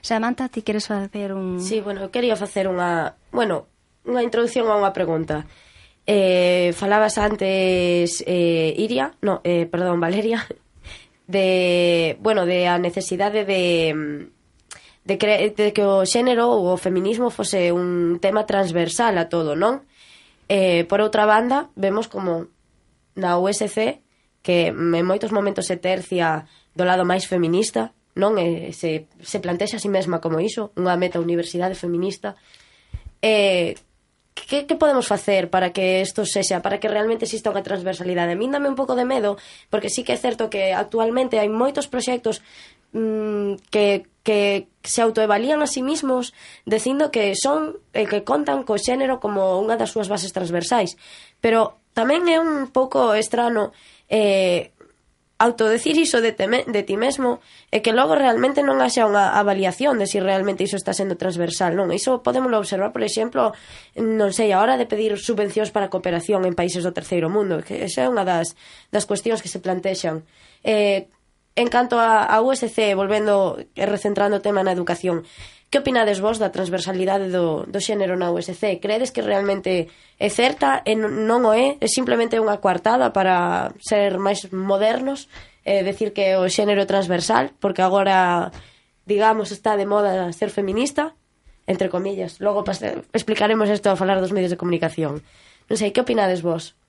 [SPEAKER 2] Samantha, ti queres facer un...
[SPEAKER 6] Sí, bueno, eu quería facer unha... Bueno, unha introducción a unha pregunta. Eh, falabas antes, eh, Iria, no, eh, perdón, Valeria, [laughs] de, bueno, de a necesidade de de, cre de que o xénero ou o feminismo fose un tema transversal a todo, non? Eh, por outra banda, vemos como na USC que en moitos momentos se tercia do lado máis feminista, non? E se, se plantexa a si sí mesma como iso, unha meta universidade feminista. eh, que, que podemos facer para que isto sexa, para que realmente exista unha transversalidade? A min dame un pouco de medo, porque sí que é certo que actualmente hai moitos proxectos mmm, que, que se autoevalían a sí mismos dicindo que son e que contan co xénero como unha das súas bases transversais. Pero tamén é un pouco estrano eh, autodecir iso de, teme, de ti mesmo e que logo realmente non haxa unha avaliación de si realmente iso está sendo transversal, non? Iso podemos observar, por exemplo, non sei, a hora de pedir subvencións para cooperación en países do terceiro mundo, que esa é unha das, das cuestións que se plantexan. Eh, en canto a, a USC, volvendo e recentrando o tema na educación, Que opinades vos da transversalidade do, do xénero na USC? Credes que realmente é certa e non o é? É simplemente unha coartada para ser máis modernos e decir que o xénero transversal? Porque agora, digamos, está de moda ser feminista? Entre comillas. Logo pase, explicaremos isto a falar dos medios de comunicación. Non sei, que opinades vos?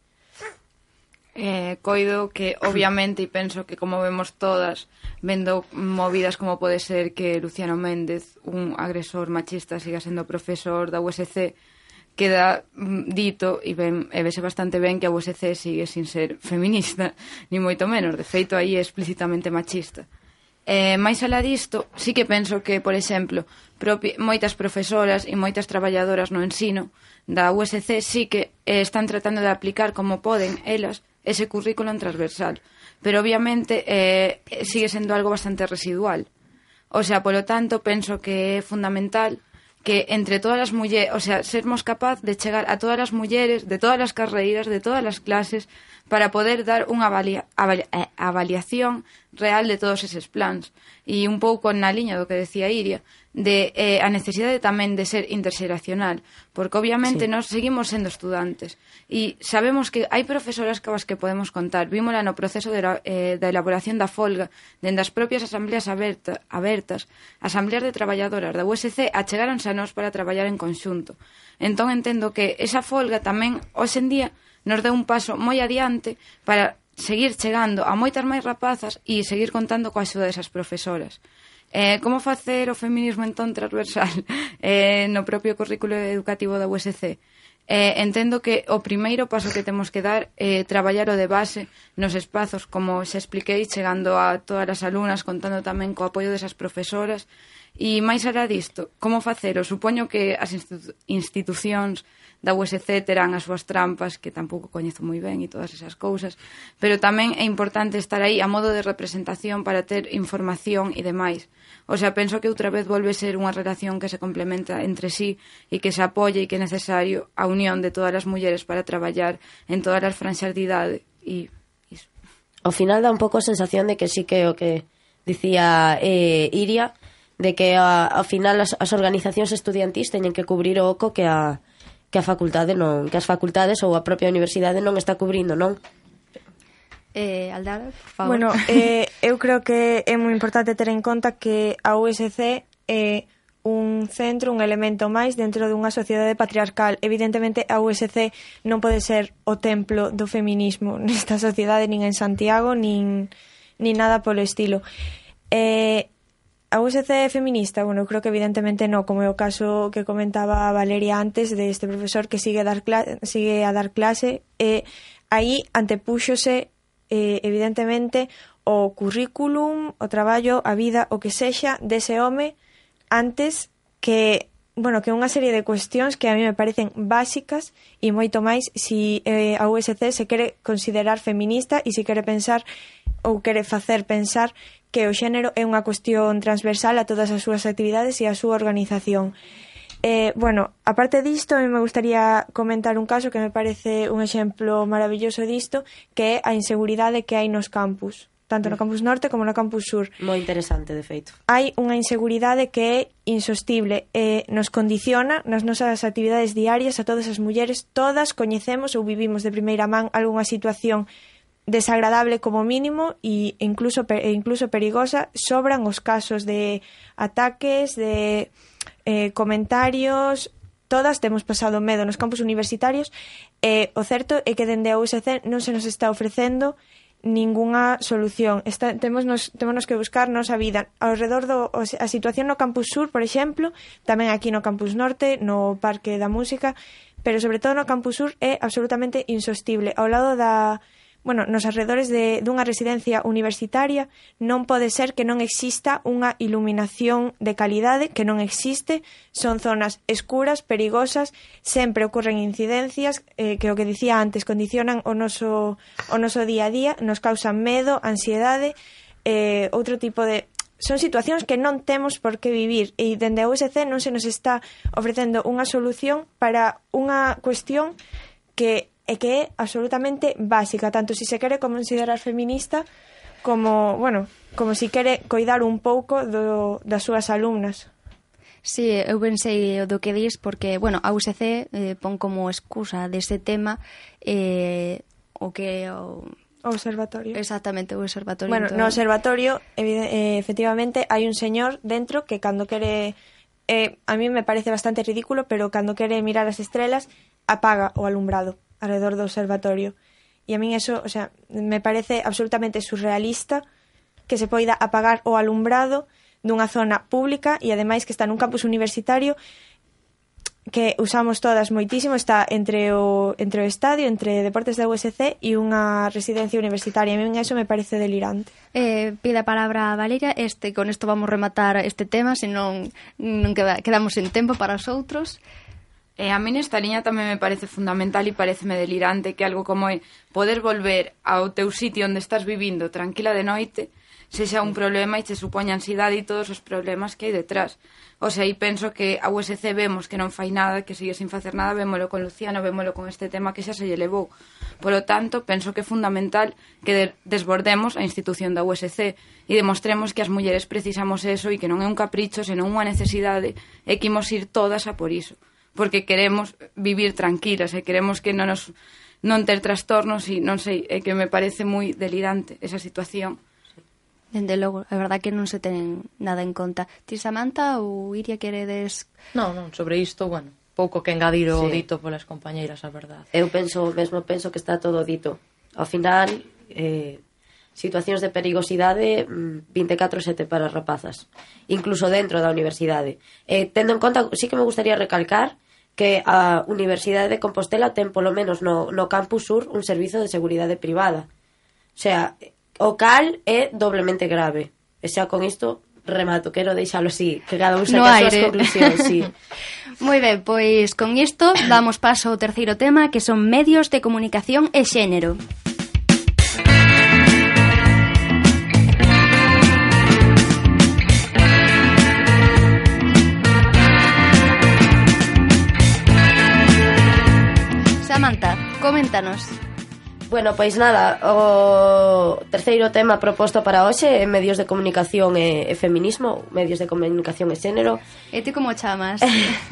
[SPEAKER 5] Eh, coido que, obviamente, e penso que como vemos todas, vendo movidas como pode ser que Luciano Méndez, un agresor machista, siga sendo profesor da USC, queda mm, dito e, ben, e vese bastante ben que a USC sigue sin ser feminista, [laughs] ni moito menos, de feito aí é explícitamente machista. Eh, máis alá disto, sí que penso que, por exemplo, propi, moitas profesoras e moitas traballadoras no ensino da USC sí que eh, están tratando de aplicar como poden elas ese currículo transversal pero obviamente eh, sigue sendo algo bastante residual. O sea, polo tanto, penso que é fundamental que entre todas as mulleres, o sea, sermos capaz de chegar a todas as mulleres, de todas as carreiras, de todas as clases, para poder dar unha avalia, avalia, eh, avaliación real de todos eses plans. E un pouco na liña do que decía Iria, de eh, a necesidade tamén de ser interxeracional, porque obviamente sí. nós seguimos sendo estudantes e sabemos que hai profesoras cabas que podemos contar. Vímola no proceso de, la, eh, da elaboración da folga, dende as propias asambleas aberta, abertas, asambleas de traballadoras da USC achegáronse a nós para traballar en conxunto. Entón entendo que esa folga tamén, hoxe en día, nos deu un paso moi adiante para seguir chegando a moitas máis rapazas e seguir contando coa axuda desas profesoras. Eh, como facer o feminismo entón transversal [laughs] eh, no propio currículo educativo da USC? Eh, entendo que o primeiro paso que temos que dar é eh, traballar o de base nos espazos, como xa expliquei, chegando a todas as alumnas, contando tamén co apoio desas profesoras. E máis alá disto, como facelo? Supoño que as institu institucións da USC terán as súas trampas que tampouco coñezo moi ben e todas esas cousas, pero tamén é importante estar aí a modo de representación para ter información e demais. O sea, penso que outra vez volve ser unha relación que se complementa entre sí e que se apoia e que é necesario a unión de todas as mulleres para traballar en todas as franxas de idade e iso.
[SPEAKER 6] Ao final dá un pouco a sensación de que sí que o que dicía eh, Iria, de que a, ao final as, as organizacións estudiantís teñen que cubrir o oco que a, que a facultade non, que as facultades ou a propia universidade non está cubrindo, non?
[SPEAKER 2] Eh, Aldara, por favor.
[SPEAKER 4] Bueno, [laughs] eh, eu creo que é moi importante ter en conta que a USC é un centro, un elemento máis dentro dunha sociedade patriarcal. Evidentemente, a USC non pode ser o templo do feminismo [laughs] nesta sociedade, nin en Santiago, nin, nin nada polo estilo. Eh, A USC é feminista? Bueno, eu creo que evidentemente no, como é o caso que comentaba Valeria antes de este profesor que sigue a dar clase, sigue a dar clase eh, e aí antepúxose eh, evidentemente o currículum, o traballo, a vida, o que sexa dese home antes que bueno, que unha serie de cuestións que a mí me parecen básicas e moito máis si eh, a USC se quere considerar feminista e se quere pensar ou quere facer pensar que o xénero é unha cuestión transversal a todas as súas actividades e a súa organización. Eh, bueno, aparte disto, me gustaría comentar un caso que me parece un exemplo maravilloso disto, que é a inseguridade que hai nos campus tanto no mm. campus norte como no campus sur.
[SPEAKER 6] Moi interesante, de feito.
[SPEAKER 4] Hai unha inseguridade que é insostible e nos condiciona nas nosas actividades diarias a todas as mulleres. Todas coñecemos ou vivimos de primeira man algunha situación desagradable como mínimo e incluso e incluso perigosa, sobran os casos de ataques, de eh, comentarios, todas temos pasado medo nos campus universitarios e o certo é que dende a USC non se nos está ofrecendo ningunha solución. Está, temos nos, temos que buscarnos a vida. Ao redor do, a situación no Campus Sur, por exemplo, tamén aquí no Campus Norte, no Parque da Música, pero sobre todo no Campus Sur é absolutamente insostible. Ao lado da, bueno, nos arredores de, dunha residencia universitaria non pode ser que non exista unha iluminación de calidade que non existe, son zonas escuras, perigosas, sempre ocorren incidencias eh, que o que dicía antes condicionan o noso, o noso día a día, nos causan medo, ansiedade, eh, outro tipo de son situacións que non temos por que vivir. E dende a USC non se nos está ofrecendo unha solución para unha cuestión que e que é absolutamente básica, tanto se se quere considerar feminista como, bueno, como se quere coidar un pouco do, das súas alumnas.
[SPEAKER 2] Sí, eu pensei o do que dis porque, bueno, a UCC eh, pon como excusa deste tema eh, o que o,
[SPEAKER 4] O observatorio.
[SPEAKER 2] Exactamente, o observatorio.
[SPEAKER 4] Bueno,
[SPEAKER 2] todo.
[SPEAKER 4] no observatorio, eh, efectivamente, hai un señor dentro que cando quere... Eh, a mí me parece bastante ridículo, pero cando quere mirar as estrelas, apaga o alumbrado alrededor do observatorio. E a min eso, o sea, me parece absolutamente surrealista que se poida apagar o alumbrado dunha zona pública e ademais que está nun campus universitario que usamos todas moitísimo, está entre o, entre o estadio, entre deportes da USC e unha residencia universitaria. A mí eso me parece delirante.
[SPEAKER 2] Eh, pide a palabra a Valeria, este, con isto vamos rematar este tema, senón non queda, quedamos sen tempo para os outros.
[SPEAKER 5] E a min esta liña tamén me parece fundamental e pareceme delirante que algo como é poder volver ao teu sitio onde estás vivindo tranquila de noite sexa un problema e che supoña ansiedade e todos os problemas que hai detrás. O sea, aí penso que a USC vemos que non fai nada, que sigue sin facer nada, vémolo con Luciano, vémolo con este tema que xa se lle levou. Polo tanto, penso que é fundamental que desbordemos a institución da USC e demostremos que as mulleres precisamos eso e que non é un capricho, senón unha necesidade e que imos ir todas a por iso porque queremos vivir tranquilos e queremos que non nos non ter trastornos e non sei, é que me parece moi delirante esa situación.
[SPEAKER 2] Dende logo, é verdad que non se ten nada en conta. Ti, Samantha, ou Iria queredes...
[SPEAKER 3] Non, non, sobre isto, bueno, pouco que engadir o
[SPEAKER 6] sí.
[SPEAKER 3] dito polas compañeiras, a verdade.
[SPEAKER 6] Eu penso, mesmo penso que está todo dito. Ao final, eh, situacións de perigosidade mm, 24-7 para as rapazas, incluso dentro da universidade. Eh, tendo en conta, sí que me gustaría recalcar que a Universidade de Compostela ten polo menos no, no campus sur un servizo de seguridade privada. O sea, o cal é doblemente grave. E xa con isto remato, quero deixalo así, que cada un saque
[SPEAKER 2] no
[SPEAKER 6] as súas conclusións, sí. [laughs]
[SPEAKER 2] Moi ben, pois con isto damos paso ao terceiro tema que son medios de comunicación e xénero. Samantha, coméntanos.
[SPEAKER 6] Bueno, pois nada, o terceiro tema proposto para hoxe é medios de comunicación e, e feminismo, medios de comunicación e xénero.
[SPEAKER 2] E ti como chamas?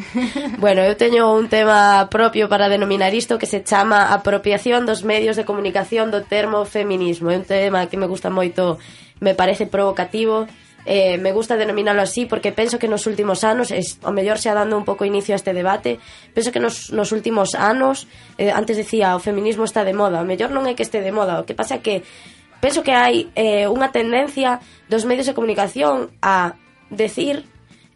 [SPEAKER 2] [laughs]
[SPEAKER 6] bueno, eu teño un tema propio para denominar isto que se chama apropiación dos medios de comunicación do termo feminismo. É un tema que me gusta moito, me parece provocativo, eh, me gusta denominalo así porque penso que nos últimos anos, es, o mellor xa dando un pouco inicio a este debate, penso que nos, nos últimos anos, eh, antes decía, o feminismo está de moda, o mellor non é que este de moda, o que pasa que penso que hai eh, unha tendencia dos medios de comunicación a decir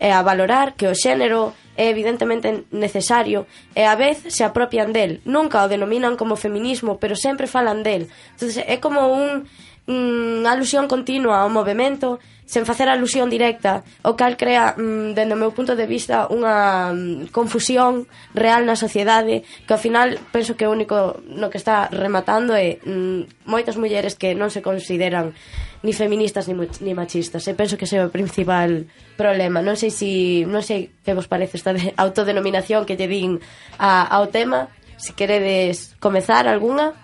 [SPEAKER 6] e a valorar que o xénero é evidentemente necesario e a vez se apropian del. Nunca o denominan como feminismo, pero sempre falan del. Entonces é como un, mm, unha alusión continua ao movimento sen facer alusión directa, o cal crea, mm, dende o meu punto de vista, unha mm, confusión real na sociedade, que ao final penso que o único no que está rematando é mm, moitas mulleres que non se consideran ni feministas ni, ni machistas. E penso que ese é o principal problema. Non sei si, non sei que vos parece esta de autodenominación que lle din a, ao tema, se si queredes comezar algunha.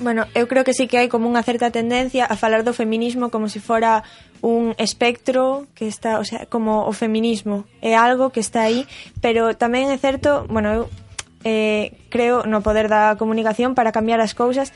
[SPEAKER 4] Bueno, eu creo que sí que hai como unha certa tendencia a falar do feminismo como se si fora un espectro que está, o sea, como o feminismo. É algo que está aí, pero tamén é certo, bueno, eu eh, creo no poder da comunicación para cambiar as cousas,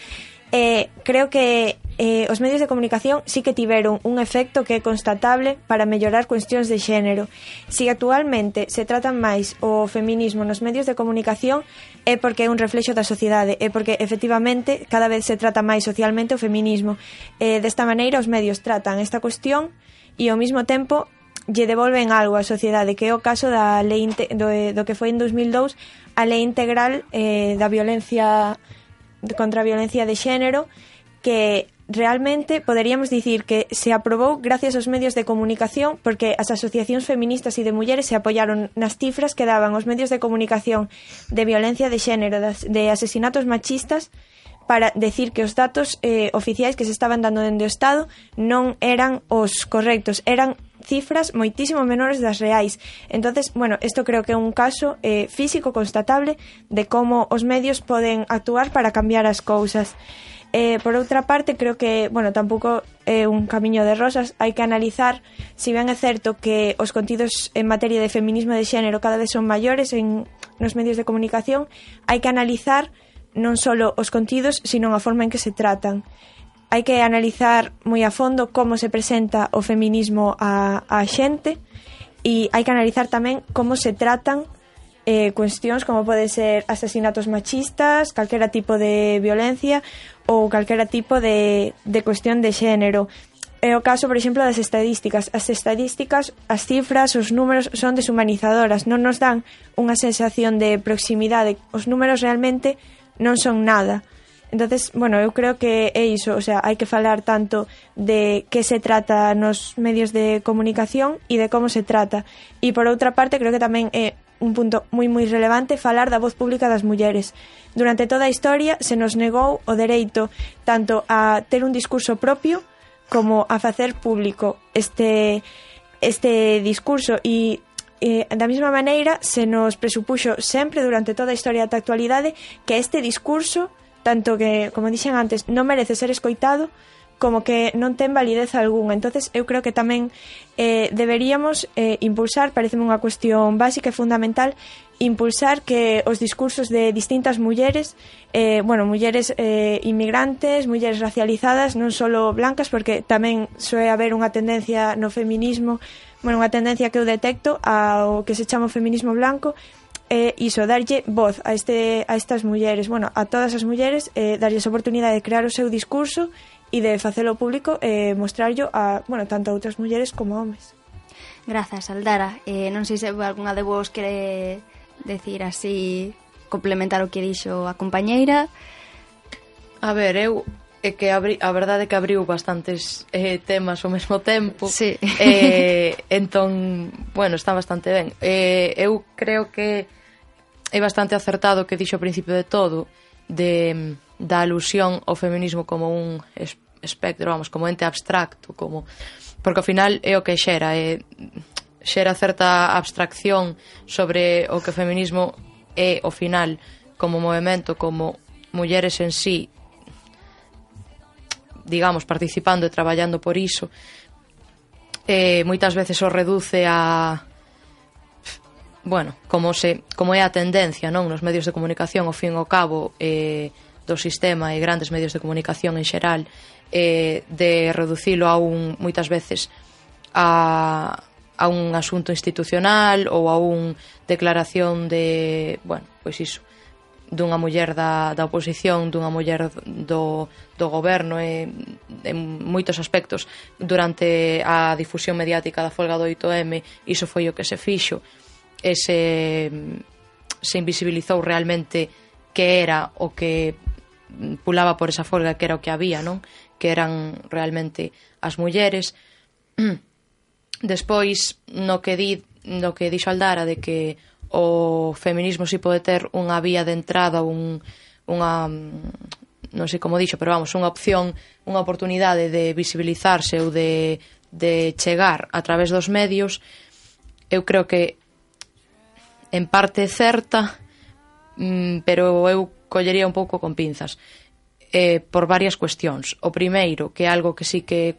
[SPEAKER 4] eh, creo que eh, os medios de comunicación sí que tiveron un efecto que é constatable para mellorar cuestións de xénero. Si actualmente se tratan máis o feminismo nos medios de comunicación é porque é un reflexo da sociedade, é porque efectivamente cada vez se trata máis socialmente o feminismo. Eh, desta maneira os medios tratan esta cuestión e ao mesmo tempo lle devolven algo á sociedade, que é o caso da lei do, eh, do que foi en 2002 a lei integral eh, da violencia contra a violencia de xénero, que realmente poderíamos dicir que se aprobou gracias aos medios de comunicación porque as asociacións feministas e de mulleres se apoiaron nas cifras que daban os medios de comunicación de violencia de xénero, de asesinatos machistas para decir que os datos eh, oficiais que se estaban dando dende o Estado non eran os correctos, eran cifras moitísimo menores das reais. Entonces, bueno, isto creo que é un caso eh, físico constatable de como os medios poden actuar para cambiar as cousas. Eh, por outra parte, creo que, bueno, tampouco é eh, un camiño de rosas, hai que analizar si ben é certo que os contidos en materia de feminismo de xénero cada vez son maiores en nos medios de comunicación, hai que analizar non só os contidos, sino a forma en que se tratan. Hai que analizar moi a fondo como se presenta o feminismo a, a xente e hai que analizar tamén como se tratan eh, cuestións como pode ser asesinatos machistas, calquera tipo de violencia ou calquera tipo de, de cuestión de xénero. É o caso, por exemplo, das estadísticas. As estadísticas, as cifras, os números son deshumanizadoras, non nos dan unha sensación de proximidade. Os números realmente non son nada. Entonces, bueno, eu creo que é iso, o sea, hai que falar tanto de que se trata nos medios de comunicación e de como se trata. E por outra parte, creo que tamén é un punto moi moi relevante falar da voz pública das mulleres. Durante toda a historia se nos negou o dereito tanto a ter un discurso propio como a facer público este este discurso e eh, da mesma maneira se nos presupuxo sempre durante toda a historia da actualidade que este discurso tanto que, como dixen antes, non merece ser escoitado, como que non ten validez algunha. entonces eu creo que tamén eh, deberíamos eh, impulsar, pareceme unha cuestión básica e fundamental, impulsar que os discursos de distintas mulleres, eh, bueno, mulleres eh, inmigrantes, mulleres racializadas, non só blancas, porque tamén soe haber unha tendencia no feminismo, bueno, unha tendencia que eu detecto ao que se chama feminismo blanco, eh, iso, darlle voz a, este, a estas mulleres, bueno, a todas as mulleres, eh, darlles a oportunidade de crear o seu discurso e de facelo público eh, e mostrarlo a, bueno, tanto a outras mulleres como a homes.
[SPEAKER 2] Grazas, Aldara. Eh, non sei se algunha de vos quere decir así, complementar o que dixo a compañeira.
[SPEAKER 3] A ver, eu é que abri, a verdade é que abriu bastantes eh, temas ao mesmo tempo.
[SPEAKER 2] Sí.
[SPEAKER 3] Eh, [laughs] entón, bueno, está bastante ben. Eh, eu creo que é bastante acertado o que dixo ao principio de todo de da alusión ao feminismo como un espectro, vamos, como ente abstracto, como porque ao final é o que xera, é xera certa abstracción sobre o que o feminismo é ao final como movimento, como mulleres en sí digamos, participando e traballando por iso eh, moitas veces o reduce a bueno, como se como é a tendencia, non, nos medios de comunicación, ao fin e ao cabo, eh, do sistema e grandes medios de comunicación en xeral eh, de reducilo a un, moitas veces a, a un asunto institucional ou a un declaración de, bueno, pois iso dunha muller da, da oposición, dunha muller do, do goberno e en moitos aspectos durante a difusión mediática da folga do 8M iso foi o que se fixo e se, se invisibilizou realmente que era o que pulaba por esa folga que era o que había, non? Que eran realmente as mulleres. [clears throat] Despois, no que di, no que dixo Aldara de que o feminismo si pode ter unha vía de entrada, un, unha non sei como dixo, pero vamos, unha opción, unha oportunidade de visibilizarse ou de, de chegar a través dos medios, eu creo que en parte certa, mm, pero eu collería un pouco con pinzas eh, por varias cuestións. O primeiro, que é algo que sí que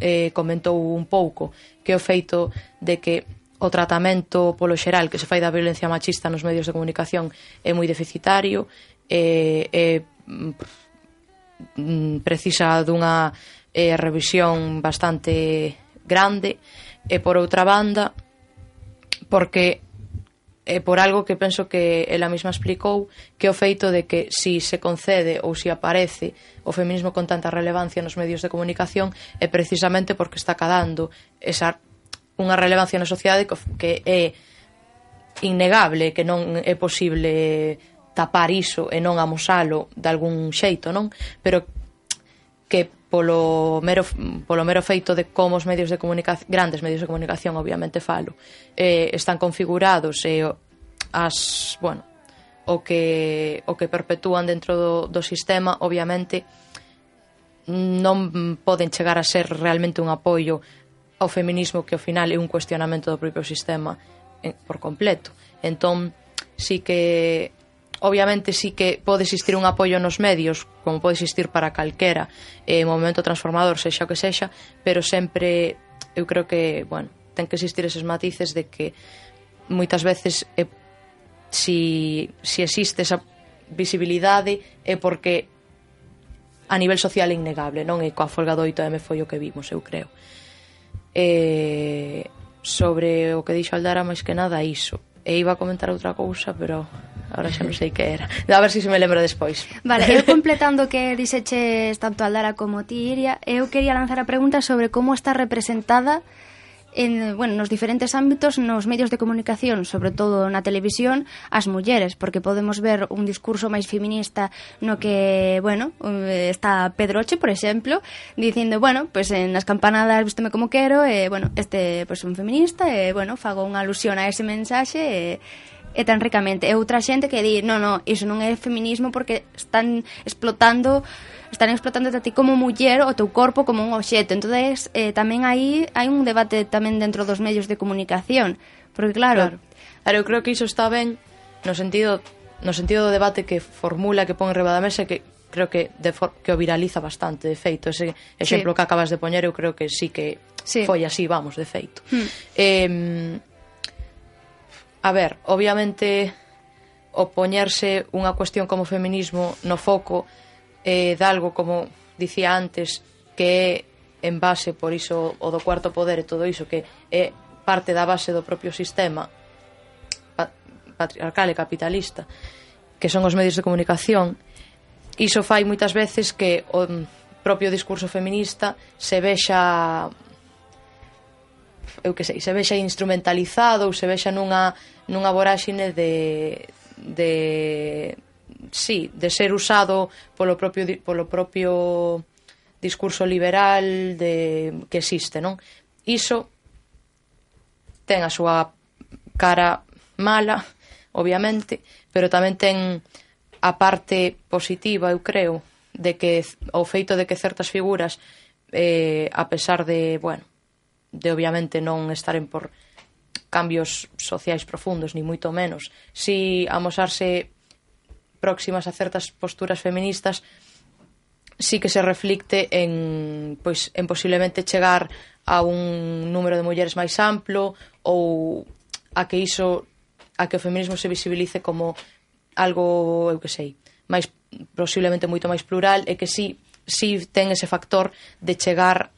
[SPEAKER 3] eh, comentou un pouco, que é o feito de que o tratamento polo xeral que se fai da violencia machista nos medios de comunicación é moi deficitario, eh, é, é precisa dunha eh, revisión bastante grande, e por outra banda, porque eh, por algo que penso que ela mesma explicou, que o feito de que si se concede ou si aparece o feminismo con tanta relevancia nos medios de comunicación é precisamente porque está cadando esa unha relevancia na sociedade que é innegable, que non é posible tapar iso e non amosalo de algún xeito, non? Pero que polo mero, polo mero feito de como os medios de comunicación, grandes medios de comunicación, obviamente falo, eh, están configurados e eh, as, bueno, o que, o que perpetúan dentro do, do sistema, obviamente, non poden chegar a ser realmente un apoio ao feminismo que ao final é un cuestionamento do propio sistema eh, por completo. Entón, sí que obviamente sí que pode existir un apoio nos medios, como pode existir para calquera eh, momento transformador, sexa o que sexa, pero sempre eu creo que, bueno, ten que existir eses matices de que moitas veces eh, si, si existe esa visibilidade é eh, porque a nivel social é innegable, non? E coa folga do 8M foi o que vimos, eu creo. Eh, sobre o que dixo Aldara, máis que nada, iso. E iba a comentar outra cousa, pero Ahora xa non sei que era. A ver se se me lembro despois.
[SPEAKER 2] Vale, eu [laughs] completando que dixeches tanto Aldara como ti, Iria, eu quería lanzar a pregunta sobre como está representada en, bueno, nos diferentes ámbitos, nos medios de comunicación, sobre todo na televisión, as mulleres, porque podemos ver un discurso máis feminista no que, bueno, eh, está Pedroche, por exemplo, dicindo, bueno, pues en as campanadas vísteme como quero, e, bueno, este, pues un feminista, e, bueno, fago unha alusión a ese mensaxe, e, e tan ricamente. E outra xente que di, no, no, iso non é feminismo porque están explotando están explotando a ti como muller o teu corpo como un obxeto. entonces eh, tamén aí hai un debate tamén dentro dos medios de comunicación, porque claro,
[SPEAKER 3] claro, claro eu creo que iso está ben no sentido no sentido do debate que formula que pon reba da mesa que creo que de for, que o viraliza bastante, de feito, ese exemplo
[SPEAKER 2] sí.
[SPEAKER 3] que acabas de poñer, eu creo que sí que
[SPEAKER 2] sí.
[SPEAKER 3] foi así, vamos, de feito.
[SPEAKER 2] Hmm.
[SPEAKER 3] Eh, A ver, obviamente o poñerse unha cuestión como feminismo no foco eh, de algo como dicía antes que é en base por iso o do cuarto poder e todo iso que é parte da base do propio sistema patriarcal e capitalista que son os medios de comunicación. Iso fai moitas veces que o mm, propio discurso feminista se vexa eu que sei, se vexa instrumentalizado ou se vexa nunha, nunha voráxine de, de sí, de ser usado polo propio polo propio discurso liberal de que existe, non? Iso ten a súa cara mala, obviamente, pero tamén ten a parte positiva, eu creo, de que o feito de que certas figuras eh, a pesar de, bueno, de obviamente non estaren por cambios sociais profundos, ni moito menos. Si amosarse próximas a certas posturas feministas, sí que se reflicte en, pois, en posiblemente chegar a un número de mulleres máis amplo ou a que iso a que o feminismo se visibilice como algo, eu que sei, máis posiblemente moito máis plural e que sí, sí ten ese factor de chegar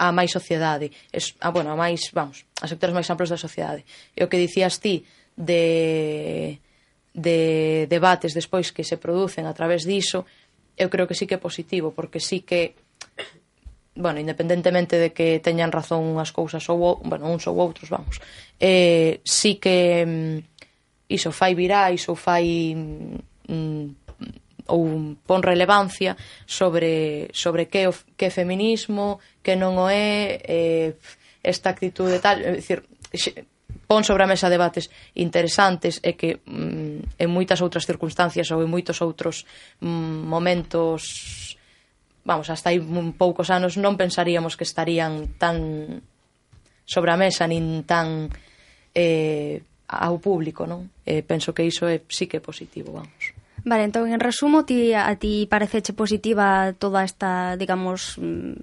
[SPEAKER 3] a máis sociedade, es, a, bueno, a máis, vamos, a sectores máis amplos da sociedade. E o que dicías ti de de debates despois que se producen a través diso, eu creo que sí que é positivo, porque sí que bueno, independentemente de que teñan razón unhas cousas ou, bueno, uns ou outros, vamos. Eh, sí que mm, iso fai virais ou fai mm, ou pon relevancia sobre, sobre que, o, que é feminismo, que non o é, eh, esta actitude tal, é dicir, pon sobre a mesa debates interesantes e que mm, en moitas outras circunstancias ou en moitos outros mm, momentos vamos, hasta hai un poucos anos non pensaríamos que estarían tan sobre a mesa nin tan eh, ao público, non? Eh, penso que iso é sí que é positivo, vamos.
[SPEAKER 2] Vale, entón, en resumo, ti, a ti pareceche positiva toda esta, digamos, mm,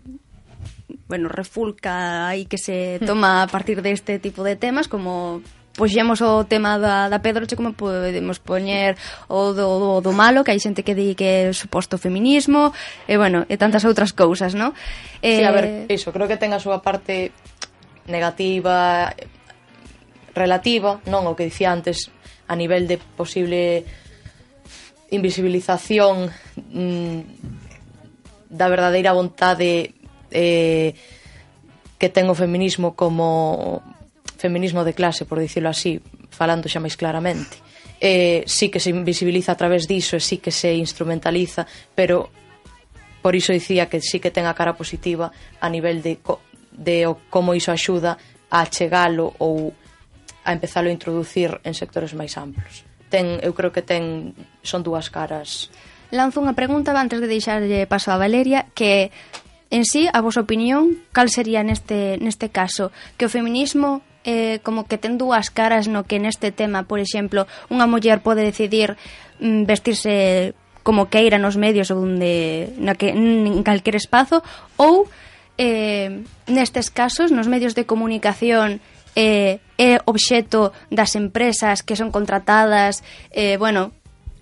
[SPEAKER 2] bueno, refulca aí que se hmm. toma a partir deste de tipo de temas, como poxemos o tema da, da Pedroche como podemos poñer o do, do, do malo, que hai xente que di que é suposto feminismo, e bueno, e tantas outras cousas, non?
[SPEAKER 3] Eh... Sí, a ver, eh, iso, creo que ten a súa parte negativa, relativa, non o que dicía antes, a nivel de posible invisibilización mm, da verdadeira vontade eh, que ten o feminismo como feminismo de clase, por dicirlo así, falando xa máis claramente. Eh, sí que se invisibiliza a través diso e sí que se instrumentaliza, pero por iso dicía que sí que ten a cara positiva a nivel de, co, de o, como iso axuda a chegalo ou a empezalo a introducir en sectores máis amplos ten, eu creo que ten son dúas caras.
[SPEAKER 2] Lanzo unha pregunta antes de deixarlle paso a Valeria que en sí, a vosa opinión, cal sería neste, neste caso? Que o feminismo eh, como que ten dúas caras no que neste tema, por exemplo, unha muller pode decidir mm, vestirse como queira nos medios ou onde, na que, en calquer espazo ou eh, nestes casos, nos medios de comunicación eh, é obxeto das empresas que son contratadas, eh, bueno,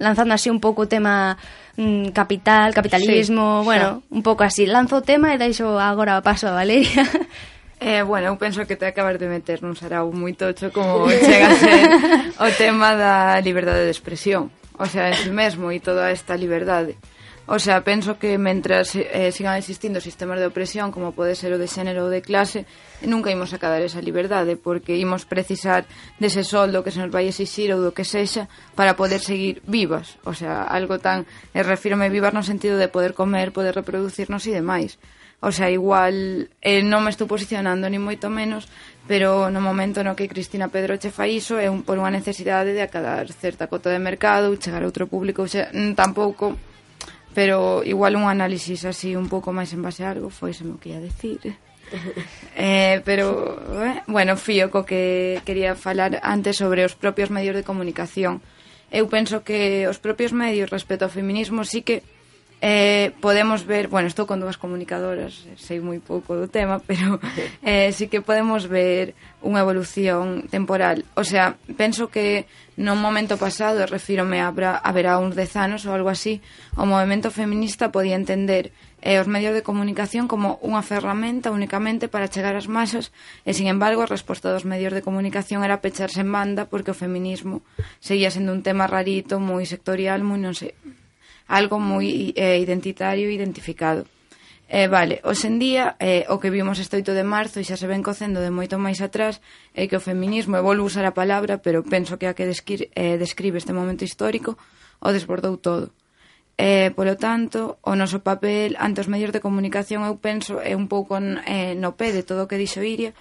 [SPEAKER 2] lanzando así un pouco o tema mm, capital, capitalismo,
[SPEAKER 3] sí,
[SPEAKER 2] bueno, xa. un pouco así. Lanzo o tema e deixo agora paso a Valeria. [laughs]
[SPEAKER 5] Eh, bueno, eu penso que te acabas de meter nun sarau moi tocho como [laughs] chega a ser o tema da liberdade de expresión. O sea, en si mesmo e toda esta liberdade. O sea, penso que mentras eh, sigan existindo sistemas de opresión como pode ser o de xénero ou de clase, nunca imos acabar esa liberdade porque imos precisar dese soldo que se nos vai exixir ou do que sexa para poder seguir vivas. O sea, algo tan, eh, refírome vivas no sentido de poder comer, poder reproducirnos e demais. O sea, igual eh, non me estou posicionando ni moito menos, pero no momento no que Cristina Pedroche fai iso é un, por unha necesidade de acadar certa cota de mercado chegar a outro público, o sea, tampouco pero igual un análisis así un pouco máis en base a algo foi o que ia decir. [laughs] Eh, pero eh, bueno, fío co que quería falar antes sobre os propios medios de comunicación. Eu penso que os propios medios respecto ao feminismo sí que Eh, podemos ver, bueno, estou con dúas comunicadoras, eh, sei moi pouco do tema, pero [laughs] eh, sí que podemos ver unha evolución temporal. O sea, penso que non momento pasado, e refírome a, haberá uns dez anos ou algo así, o movimento feminista podía entender eh, os medios de comunicación como unha ferramenta únicamente para chegar ás masas e, sin embargo, a resposta dos medios de comunicación era pecharse en banda porque o feminismo seguía sendo un tema rarito, moi sectorial, moi non sei, algo moi eh, identitario e identificado. Eh, vale, hoxendía eh, o que vimos este 8 de marzo e xa se ven cocendo de moito máis atrás é eh, que o feminismo, e volvo usar a palabra pero penso que a que descri, eh, describe este momento histórico o desbordou todo eh, polo tanto, o noso papel ante os medios de comunicación eu penso é un pouco eh, no pé de todo o que dixo Iria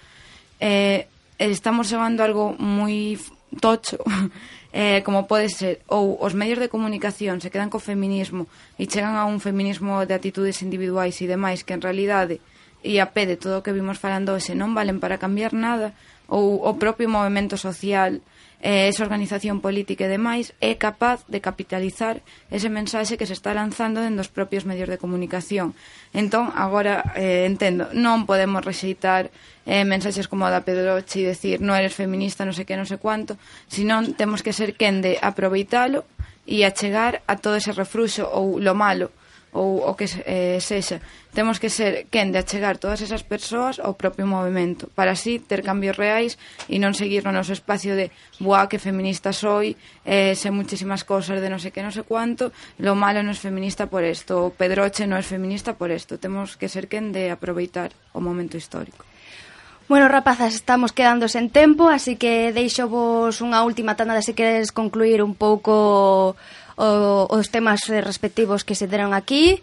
[SPEAKER 5] eh, estamos levando algo moi tocho [laughs] eh, como pode ser ou os medios de comunicación se quedan co feminismo e chegan a un feminismo de atitudes individuais e demais que en realidade e a pé de todo o que vimos falando hoxe non valen para cambiar nada ou o propio movimento social eh, esa organización política e demais é capaz de capitalizar ese mensaxe que se está lanzando dentro dos propios medios de comunicación. Entón, agora, eh, entendo, non podemos rexeitar eh, mensaxes como a da Pedroche e decir non eres feminista, non sei que, non sei cuánto, senón temos que ser quen de aproveitalo e achegar a todo ese refruxo ou lo malo ou o que eh, sexa. Temos que ser quen de achegar todas esas persoas ao propio movimento, para así ter cambios reais e non seguir no noso espacio de boa que feminista soy, eh, sé muchísimas cosas de non sei que, non sei cuánto, lo malo non é feminista por esto, o Pedroche non é feminista por esto. Temos que ser quen de aproveitar o momento histórico.
[SPEAKER 2] Bueno, rapazas, estamos quedando sen tempo, así que deixo vos unha última tanda de se queres concluir un pouco o, os temas respectivos que se deron aquí.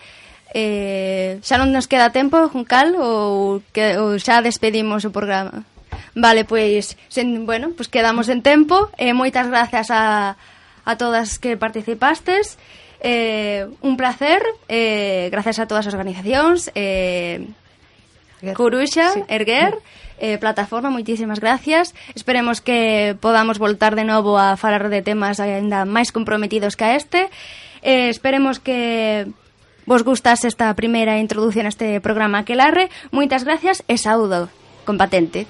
[SPEAKER 2] Eh, xa non nos queda tempo, Juncal, ou, que, ou xa despedimos o programa. Vale, pois, sen, bueno, pois quedamos en tempo. Eh, moitas gracias a, a todas que participastes. Eh, un placer, eh, gracias a todas as organizacións. Eh, Coruxa, sí. Erguer, mm. eh, plataforma, moitísimas gracias. Esperemos que podamos voltar de novo a falar de temas ainda máis comprometidos que a este. Eh, esperemos que vos gustase esta primeira introdución a este programa que larre. Moitas gracias e saúdo compatente.